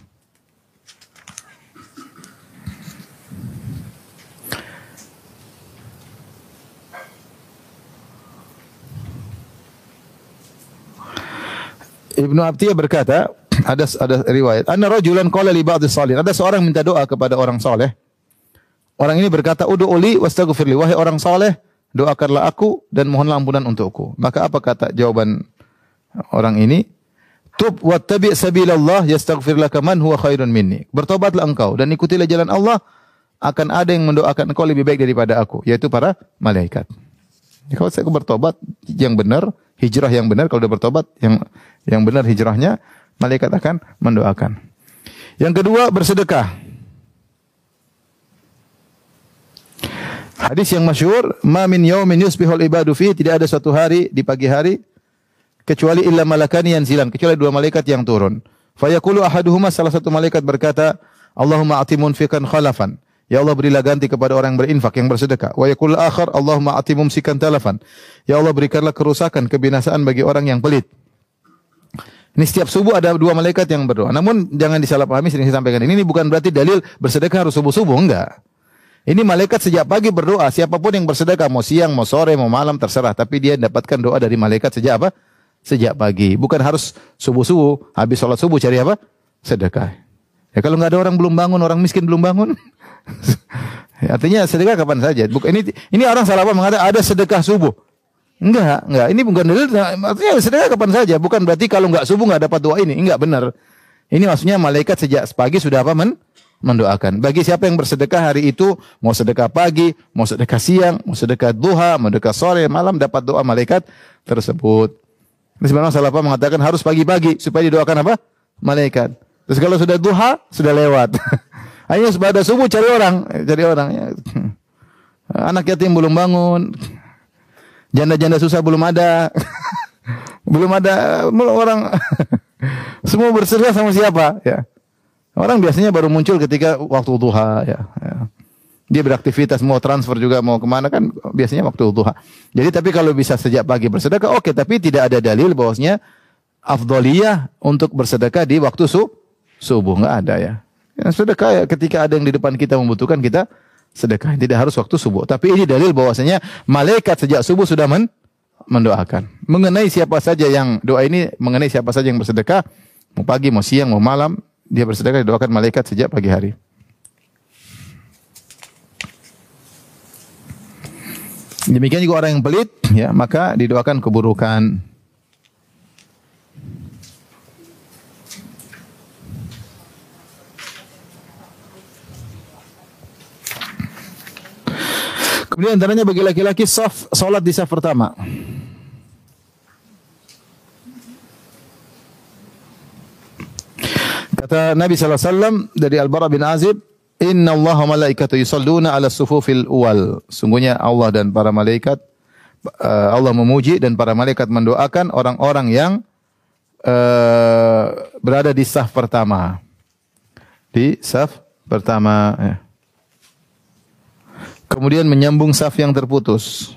Ibnu Abtiyah berkata, ada ada riwayat, anna rajulan qala li ba'dhi salihin. Ada seorang minta doa kepada orang soleh. Orang ini berkata, "Udu uli wastaghfirli." Wahai orang soleh, doakanlah aku dan mohonlah ampunan untukku. Maka apa kata jawaban orang ini? Tub wattabi' sabilallah yastaghfir laka man huwa khairun minni. Bertobatlah engkau dan ikutilah jalan Allah, akan ada yang mendoakan engkau lebih baik daripada aku, yaitu para malaikat. Kalau saya bertobat yang benar, hijrah yang benar kalau sudah bertobat yang yang benar hijrahnya malaikat akan mendoakan. Yang kedua bersedekah. Hadis yang masyhur, "Ma min yaumin yusbihul ibadu fi" tidak ada suatu hari di pagi hari kecuali illa malakani yanzilan, kecuali dua malaikat yang turun. Fayaqulu ahaduhuma salah satu malaikat berkata, "Allahumma atimun fikan khalafan." Ya Allah berilah ganti kepada orang yang berinfak, yang bersedekah. Wa yakul akhar, Allahumma ati mumsikan talafan. Ya Allah berikanlah kerusakan, kebinasaan bagi orang yang pelit. Ini setiap subuh ada dua malaikat yang berdoa. Namun jangan disalahpahami sering saya sampaikan ini, ini bukan berarti dalil bersedekah harus subuh-subuh, enggak. Ini malaikat sejak pagi berdoa, siapa pun yang bersedekah mau siang, mau sore, mau malam terserah, tapi dia dapatkan doa dari malaikat sejak apa? Sejak pagi. Bukan harus subuh-subuh, habis sholat subuh cari apa? Sedekah. Ya kalau nggak ada orang belum bangun, orang miskin belum bangun, Artinya sedekah kapan saja. Ini ini orang salah apa mengatakan ada sedekah subuh. Enggak, enggak. Ini bukan dalil. Artinya sedekah kapan saja. Bukan berarti kalau enggak subuh enggak dapat doa ini. Enggak benar. Ini maksudnya malaikat sejak pagi sudah apa men? mendoakan. Bagi siapa yang bersedekah hari itu, mau sedekah pagi, mau sedekah siang, mau sedekah duha, mau sedekah sore, malam dapat doa malaikat tersebut. Sebenarnya salah apa mengatakan harus pagi-pagi supaya didoakan apa? Malaikat. Terus kalau sudah duha, sudah lewat. Hanya pada subuh cari orang, cari orang. Ya. Anak yatim belum bangun, janda-janda susah belum ada, belum ada orang. semua berserah sama siapa? Ya. Orang biasanya baru muncul ketika waktu duha. Ya. ya. Dia beraktivitas mau transfer juga mau ke mana kan biasanya waktu duha. Jadi tapi kalau bisa sejak pagi bersedekah oke, okay, tapi tidak ada dalil bahwasanya afdoliyah untuk bersedekah di waktu su subuh nggak ada ya. Yang sedekah ya ketika ada yang di depan kita membutuhkan kita sedekah. Tidak harus waktu subuh. Tapi ini dalil bahwasanya malaikat sejak subuh sudah men mendoakan. Mengenai siapa saja yang doa ini mengenai siapa saja yang bersedekah, mau pagi, mau siang, mau malam, dia bersedekah didoakan malaikat sejak pagi hari. Demikian juga orang yang pelit, ya maka didoakan keburukan. Kemudian antaranya bagi laki-laki saf salat di saf pertama. Kata Nabi sallallahu alaihi wasallam dari Al-Bara bin Azib, "Inna Allah wa malaikatahu yusalluna 'ala sufufil awal." Sungguhnya Allah dan para malaikat uh, Allah memuji dan para malaikat mendoakan orang-orang yang uh, berada di saf pertama. di saf pertama. Ya. Kemudian menyambung saf yang terputus.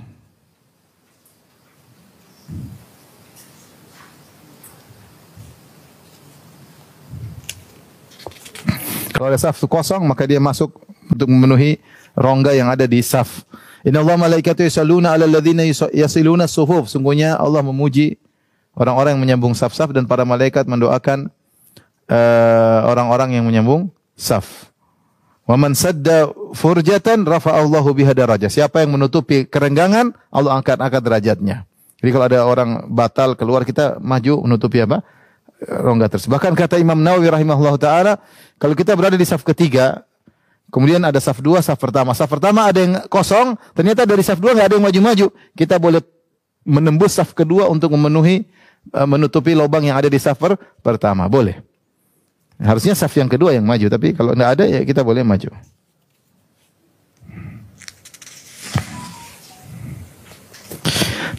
Kalau ada saf kosong maka dia masuk untuk memenuhi rongga yang ada di saf. Inna Allah malaikatu yusalluna ala alladhina yasiluna sufuf. Sungguhnya Allah memuji orang-orang yang menyambung saf-saf dan para malaikat mendoakan eh, orang-orang uh, yang menyambung saf. Wa man sadda furjatan rafa Allahu biha darajah. Siapa yang menutupi kerenggangan, Allah angkat angkat derajatnya. Jadi kalau ada orang batal keluar kita maju menutupi apa? rongga tersebut. Bahkan kata Imam Nawawi rahimahullah taala, kalau kita berada di saf ketiga, kemudian ada saf dua, saf pertama. Saf pertama ada yang kosong, ternyata dari saf dua nggak ada yang maju-maju. Kita boleh menembus saf kedua untuk memenuhi eh, menutupi lubang yang ada di saf pertama. Boleh. Harusnya saf yang kedua yang maju, tapi kalau nggak ada ya kita boleh maju.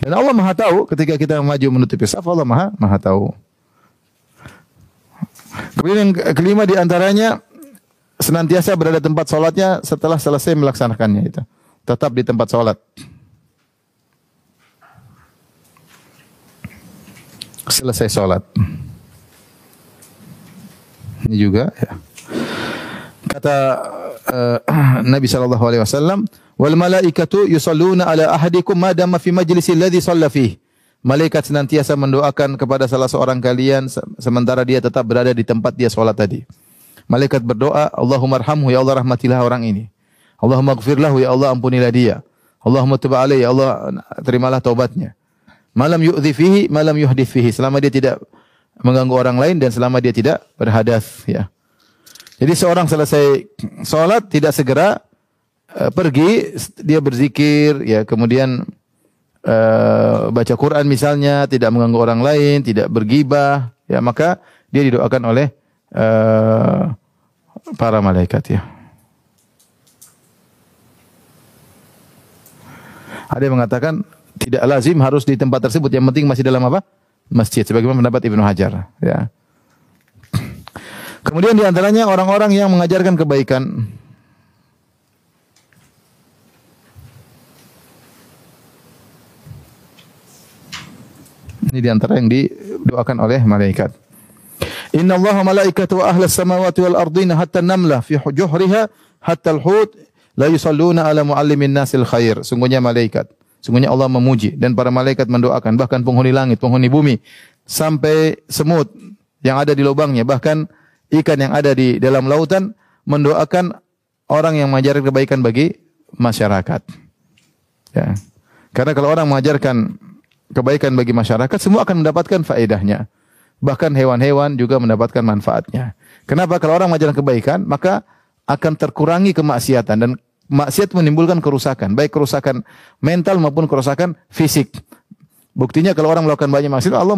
Dan Allah Maha tahu ketika kita maju menutupi saf Allah Maha Maha tahu. Kemudian yang kelima di antaranya senantiasa berada tempat sholatnya setelah selesai melaksanakannya itu. Tetap di tempat sholat. Selesai sholat. Ini juga ya. Kata uh, Nabi sallallahu alaihi wasallam, "Wal malaikatu yusalluna ala ahadikum ma dama fi majlisi shalla fihi." Malaikat senantiasa mendoakan kepada salah seorang kalian sementara dia tetap berada di tempat dia sholat tadi. Malaikat berdoa, Allahumma arhamhu ya Allah rahmatilah orang ini. Allahumma gfirlahu ya Allah ampunilah dia. Allahumma alaih ya Allah terimalah taubatnya. Malam yu'dhi fihi, malam yuhdith fihi. Selama dia tidak mengganggu orang lain dan selama dia tidak berhadas. Ya. Jadi seorang selesai sholat tidak segera uh, pergi, dia berzikir, ya kemudian uh, baca Quran misalnya, tidak mengganggu orang lain, tidak bergibah, ya maka dia didoakan oleh uh, para malaikat ya. Ada yang mengatakan tidak lazim harus di tempat tersebut, yang penting masih dalam apa? Masjid, sebagaimana pendapat Ibnu Hajar. Ya. Kemudian di antaranya orang-orang yang mengajarkan kebaikan. Ini di antara yang didoakan oleh malaikat. Inna Allah wa ahla samawati wal ardina hatta namla fi juhriha hatta al-hut la yusalluna ala muallimin nasil khair. Sungguhnya malaikat. Sungguhnya Allah memuji dan para malaikat mendoakan bahkan penghuni langit, penghuni bumi sampai semut yang ada di lubangnya bahkan ikan yang ada di dalam lautan mendoakan orang yang mengajarkan kebaikan bagi masyarakat. Ya. Karena kalau orang mengajarkan kebaikan bagi masyarakat, semua akan mendapatkan faedahnya. Bahkan hewan-hewan juga mendapatkan manfaatnya. Kenapa? Kalau orang mengajarkan kebaikan, maka akan terkurangi kemaksiatan dan maksiat menimbulkan kerusakan, baik kerusakan mental maupun kerusakan fisik. Buktinya kalau orang melakukan banyak maksiat, Allah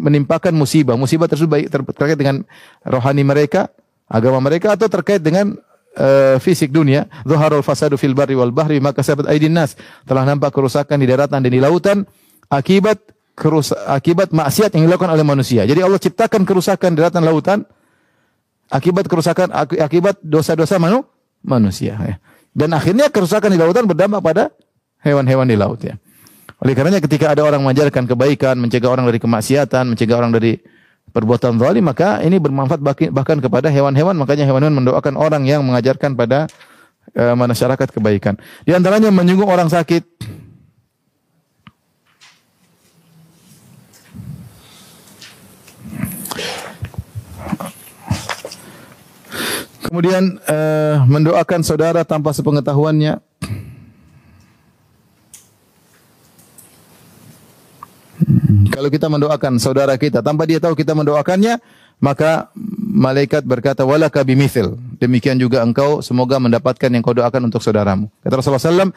menimpakan musibah. Musibah tersebut baik terkait dengan rohani mereka, agama mereka atau terkait dengan uh, fisik dunia, zuharul fasadu fil barri wal bahri maka sabat aidin nas. Telah nampak kerusakan di daratan dan di lautan akibat akibat maksiat yang dilakukan oleh manusia. Jadi Allah ciptakan kerusakan di daratan lautan akibat kerusakan akibat dosa-dosa manu, manusia ya. Dan akhirnya kerusakan di lautan berdampak pada hewan-hewan di laut ya. Oleh karenanya ketika ada orang mengajarkan kebaikan, mencegah orang dari kemaksiatan, mencegah orang dari perbuatan zalim maka ini bermanfaat bahkan kepada hewan-hewan makanya hewan-hewan mendoakan orang yang mengajarkan pada uh, masyarakat kebaikan di antaranya menyinggung orang sakit kemudian uh, mendoakan saudara tanpa sepengetahuannya Kalau kita mendoakan saudara kita tanpa dia tahu kita mendoakannya, maka malaikat berkata walaka bimithil. Demikian juga engkau semoga mendapatkan yang kau doakan untuk saudaramu. Kata Rasulullah SAW,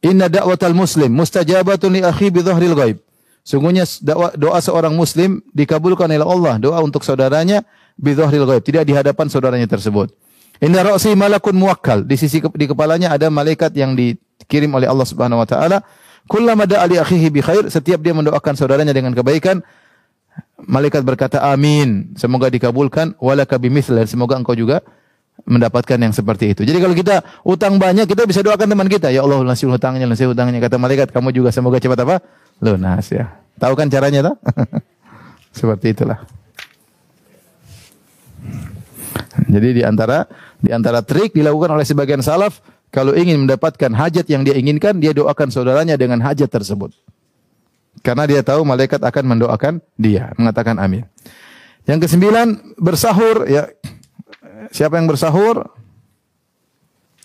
Inna da'watal muslim mustajabatun li akhi bi ghaib. Sungguhnya doa, seorang muslim dikabulkan oleh Allah, doa untuk saudaranya bi ghaib, tidak di hadapan saudaranya tersebut. Inna ra'si malakun muwakkal. Di sisi di kepalanya ada malaikat yang dikirim oleh Allah Subhanahu wa taala Kullama da'a li akhihi bi khair, setiap dia mendoakan saudaranya dengan kebaikan, malaikat berkata amin, semoga dikabulkan walaka bimithl dan semoga engkau juga mendapatkan yang seperti itu. Jadi kalau kita utang banyak, kita bisa doakan teman kita, ya Allah lunasin hutangnya, lunasin hutangnya. Kata malaikat, kamu juga semoga cepat apa? Lunas ya. Tahu kan caranya tak? seperti itulah. Jadi di antara di antara trik dilakukan oleh sebagian salaf kalau ingin mendapatkan hajat yang dia inginkan, dia doakan saudaranya dengan hajat tersebut. Karena dia tahu malaikat akan mendoakan dia, mengatakan amin. Yang kesembilan, bersahur ya. Siapa yang bersahur?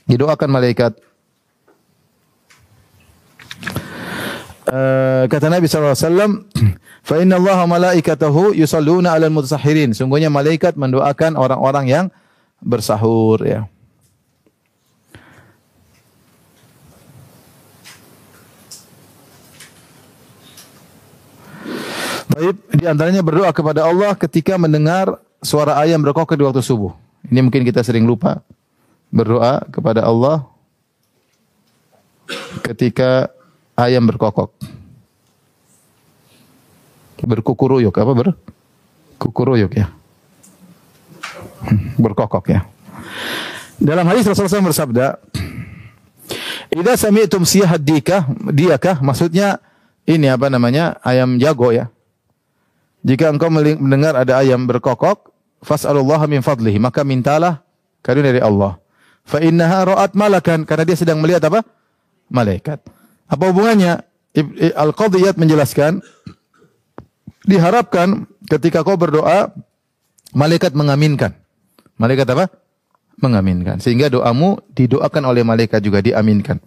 Didoakan malaikat. Uh, kata Nabi SAW, Fa inna Allah malaikatahu yusalluna 'alal mutasahhirin. Sungguhnya malaikat mendoakan orang-orang yang bersahur ya. Baik, di antaranya berdoa kepada Allah ketika mendengar suara ayam berkokok di waktu subuh. Ini mungkin kita sering lupa. Berdoa kepada Allah ketika ayam berkokok berkukuruyuk apa ber kukuruyuk ya berkokok ya. Dalam hadis Rasulullah SAW bersabda Idza sami'tum siyahad dikah diakah maksudnya ini apa namanya? Ayam jago ya. Jika engkau mendengar ada ayam berkokok fas'alullah min fadlihi maka mintalah karunia dari Allah. Fa innaha ra'at malakan karena dia sedang melihat apa? Malaikat. Apa hubungannya? Al-Qadiyat menjelaskan diharapkan ketika kau berdoa malaikat mengaminkan. Malaikat apa? Mengaminkan. Sehingga doamu didoakan oleh malaikat juga diaminkan.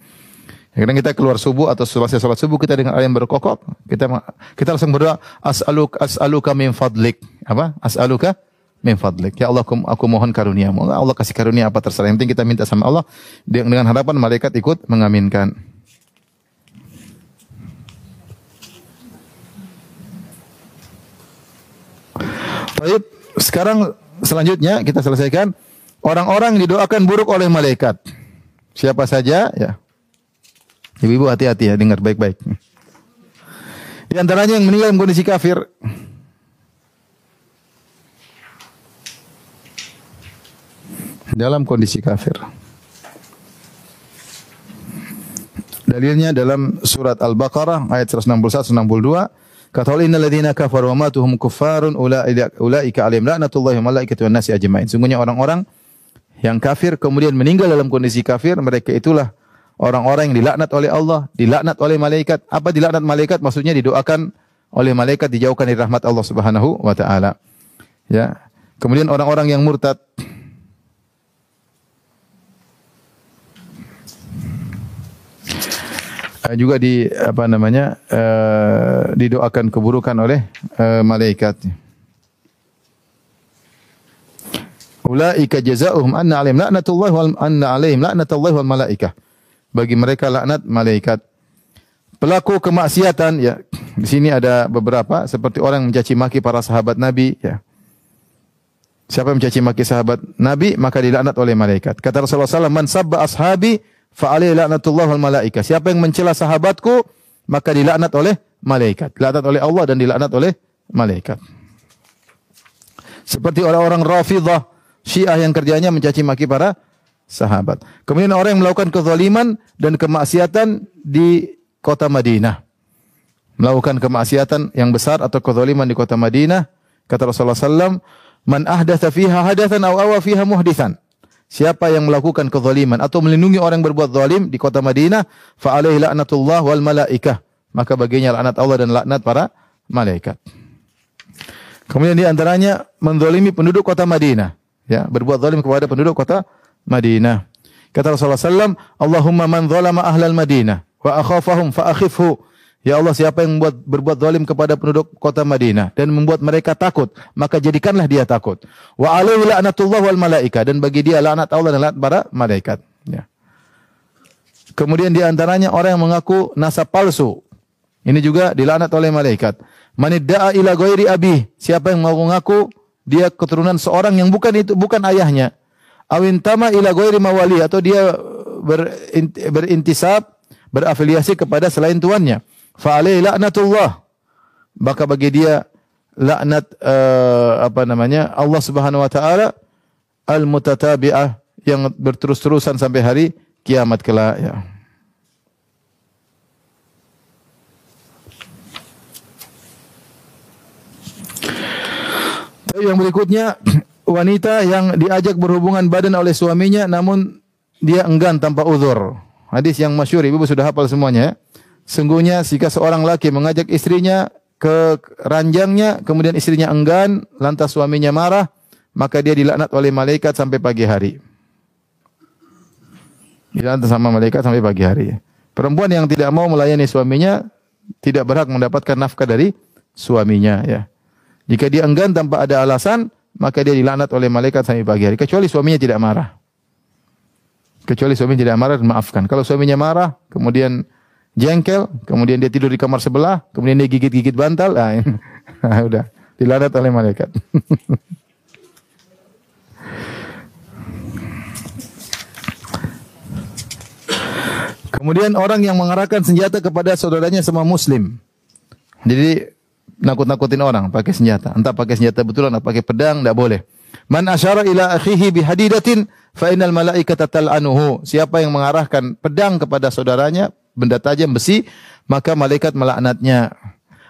Kadang kita keluar subuh atau selesai salat subuh kita dengan ayam berkokok, kita kita langsung berdoa as'aluk as'aluka min fadlik. Apa? As'aluka min fadlik. Ya Allah aku, mohon karuniamu. Allah kasih karunia apa terserah. Yang penting kita minta sama Allah dengan harapan malaikat ikut mengaminkan. Baik, sekarang selanjutnya kita selesaikan orang-orang didoakan buruk oleh malaikat. Siapa saja ya. Ibu-ibu hati-hati ya, dengar baik-baik. Di antaranya yang meninggal dalam kondisi kafir. Dalam kondisi kafir. Dalilnya dalam surat Al-Baqarah ayat 161 162 Kata Allah innal ladzina kafaru wa matuhum kuffarun ulaika alaihim la'natullahi wa malaikatihi wan nasi ajmain. Sungguhnya orang-orang yang kafir kemudian meninggal dalam kondisi kafir, mereka itulah orang-orang yang dilaknat oleh Allah, dilaknat oleh malaikat. Apa dilaknat malaikat? Maksudnya didoakan oleh malaikat dijauhkan dari rahmat Allah Subhanahu wa taala. Ya. Kemudian orang-orang yang murtad juga di apa namanya uh, didoakan keburukan oleh uh, malaikat. Ulaika jazaohum anna alaihim laknatullah wal anna alaihim laknatullah wal malaikah. Bagi mereka laknat malaikat. Pelaku kemaksiatan ya. Di sini ada beberapa seperti orang mencaci maki para sahabat Nabi ya. Siapa yang mencaci maki sahabat Nabi maka dilaknat oleh malaikat. Kata Rasulullah SAW, "Man sabba ashabi fa alaihi laknatullah wal malaikah. Siapa yang mencela sahabatku, maka dilaknat oleh malaikat. Dilaknat oleh Allah dan dilaknat oleh malaikat. Seperti orang-orang Rafidhah, Syiah yang kerjanya mencaci maki para sahabat. Kemudian orang yang melakukan kezaliman dan kemaksiatan di kota Madinah. Melakukan kemaksiatan yang besar atau kezaliman di kota Madinah. Kata Rasulullah SAW, Man ahdatha fiha hadathan aw awa fiha muhdithan. Siapa yang melakukan kezaliman atau melindungi orang yang berbuat zalim di kota Madinah, fa alaihi laknatullah wal malaikah. Maka baginya laknat Allah dan laknat para malaikat. Kemudian di antaranya menzalimi penduduk kota Madinah, ya, berbuat zalim kepada penduduk kota Madinah. Kata Rasulullah SAW, Allahumma man zalama ahlal Madinah wa akhafahum fa akhifhu Ya Allah, siapa yang membuat berbuat zalim kepada penduduk kota Madinah dan membuat mereka takut, maka jadikanlah dia takut. Wa alaihi la'natullah wal malaika dan bagi dia laknat Allah dan laknat para malaikat. Ya. Kemudian di antaranya orang yang mengaku nasab palsu. Ini juga dilaknat oleh malaikat. Manidda'a ila ghairi abi. Siapa yang mau mengaku dia keturunan seorang yang bukan itu bukan ayahnya. Awintama ila ghairi mawali atau dia berintisab berafiliasi kepada selain tuannya fa alaihi laknatullah maka bagi dia laknat uh, apa namanya Allah Subhanahu wa taala al-mutatabi'ah yang berterus-terusan sampai hari kiamat kelak ya. Yang berikutnya wanita yang diajak berhubungan badan oleh suaminya namun dia enggan tanpa uzur. Hadis yang masyhur Ibu sudah hafal semuanya ya. Sungguhnya jika seorang laki mengajak istrinya ke ranjangnya kemudian istrinya enggan lantas suaminya marah maka dia dilaknat oleh malaikat sampai pagi hari. Dilaknat sama malaikat sampai pagi hari. Perempuan yang tidak mau melayani suaminya tidak berhak mendapatkan nafkah dari suaminya ya. Jika dia enggan tanpa ada alasan, maka dia dilaknat oleh malaikat sampai pagi hari kecuali suaminya tidak marah. Kecuali suaminya tidak marah maafkan. Kalau suaminya marah, kemudian jengkel, kemudian dia tidur di kamar sebelah, kemudian dia gigit-gigit bantal, nah, nah udah dilaknat oleh malaikat. Kemudian orang yang mengarahkan senjata kepada saudaranya sama muslim. Jadi nakut-nakutin orang pakai senjata. Entah pakai senjata betulan atau pakai pedang, tidak boleh. Man asyara ila akhihi bihadidatin fa innal malaikata tal'anuhu. Siapa yang mengarahkan pedang kepada saudaranya, benda tajam besi, maka malaikat melaknatnya.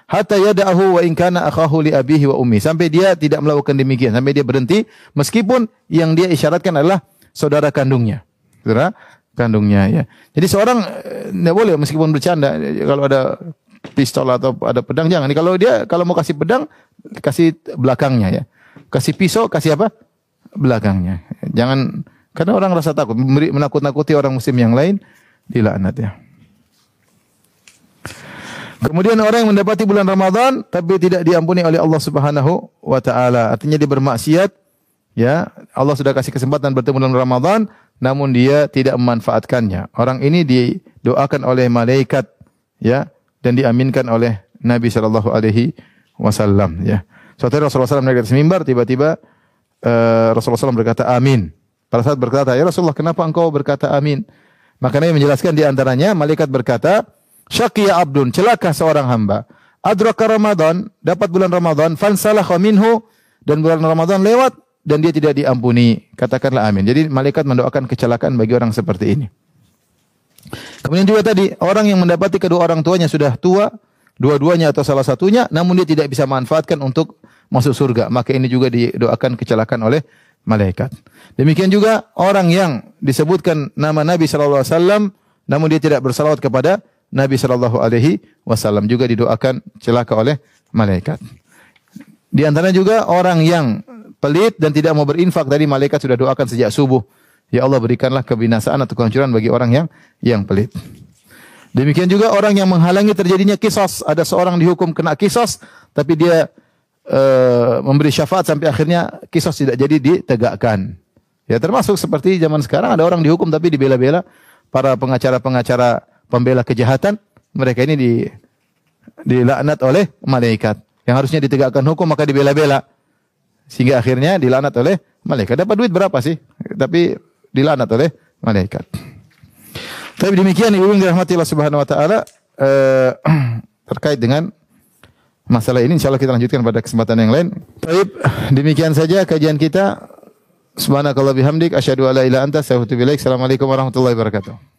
Hatta yada'ahu wa in kana akhahu li abihi wa ummi. Sampai dia tidak melakukan demikian, sampai dia berhenti meskipun yang dia isyaratkan adalah saudara kandungnya. Saudara kandungnya ya. Jadi seorang tidak eh, boleh meskipun bercanda kalau ada pistol atau ada pedang jangan. Kalau dia kalau mau kasih pedang kasih belakangnya ya. Kasih pisau kasih apa? Belakangnya. Jangan karena orang rasa takut menakut-nakuti orang muslim yang lain dilaknat ya. Kemudian orang yang mendapati bulan Ramadan tapi tidak diampuni oleh Allah Subhanahu wa taala, artinya dia bermaksiat ya. Allah sudah kasih kesempatan bertemu bulan Ramadan namun dia tidak memanfaatkannya. Orang ini didoakan oleh malaikat ya dan diaminkan oleh Nabi sallallahu alaihi wasallam ya. Suatu hari Rasulullah SAW naik atas mimbar tiba-tiba uh, Rasulullah SAW berkata amin. Pada saat berkata, "Ya Rasulullah, kenapa engkau berkata amin?" Maka Nabi menjelaskan di antaranya malaikat berkata, "Syaqiya abdun, celaka seorang hamba. Adraka Ramadan, dapat bulan Ramadan, fansalah minhu dan bulan Ramadan lewat dan dia tidak diampuni. Katakanlah amin. Jadi malaikat mendoakan kecelakaan bagi orang seperti ini. Kemudian juga tadi orang yang mendapati kedua orang tuanya sudah tua, dua-duanya atau salah satunya, namun dia tidak bisa manfaatkan untuk masuk surga, maka ini juga didoakan kecelakaan oleh malaikat. Demikian juga orang yang disebutkan nama Nabi wasallam namun dia tidak bersalawat kepada Nabi sallallahu alaihi wasallam juga didoakan celaka oleh malaikat. Di antaranya juga orang yang pelit dan tidak mau berinfak tadi malaikat sudah doakan sejak subuh. Ya Allah berikanlah kebinasaan atau kehancuran bagi orang yang yang pelit. Demikian juga orang yang menghalangi terjadinya kisos. Ada seorang dihukum kena kisos, tapi dia uh, memberi syafaat sampai akhirnya kisos tidak jadi ditegakkan. Ya termasuk seperti zaman sekarang ada orang dihukum tapi dibela-bela para pengacara-pengacara pembela kejahatan. Mereka ini di dilaknat oleh malaikat. Yang harusnya ditegakkan hukum maka dibela-bela. Sehingga akhirnya dilaknat oleh malaikat. Dapat duit berapa sih? Tapi dilaknat oleh malaikat. Tapi demikian ibu yang dirahmati Allah Subhanahu wa taala eh, terkait dengan masalah ini insyaallah kita lanjutkan pada kesempatan yang lain. Baik, demikian saja kajian kita. Subhanakallah bihamdik asyhadu alla ilaha anta astaghfiruka wa atubu. Assalamualaikum warahmatullahi wabarakatuh.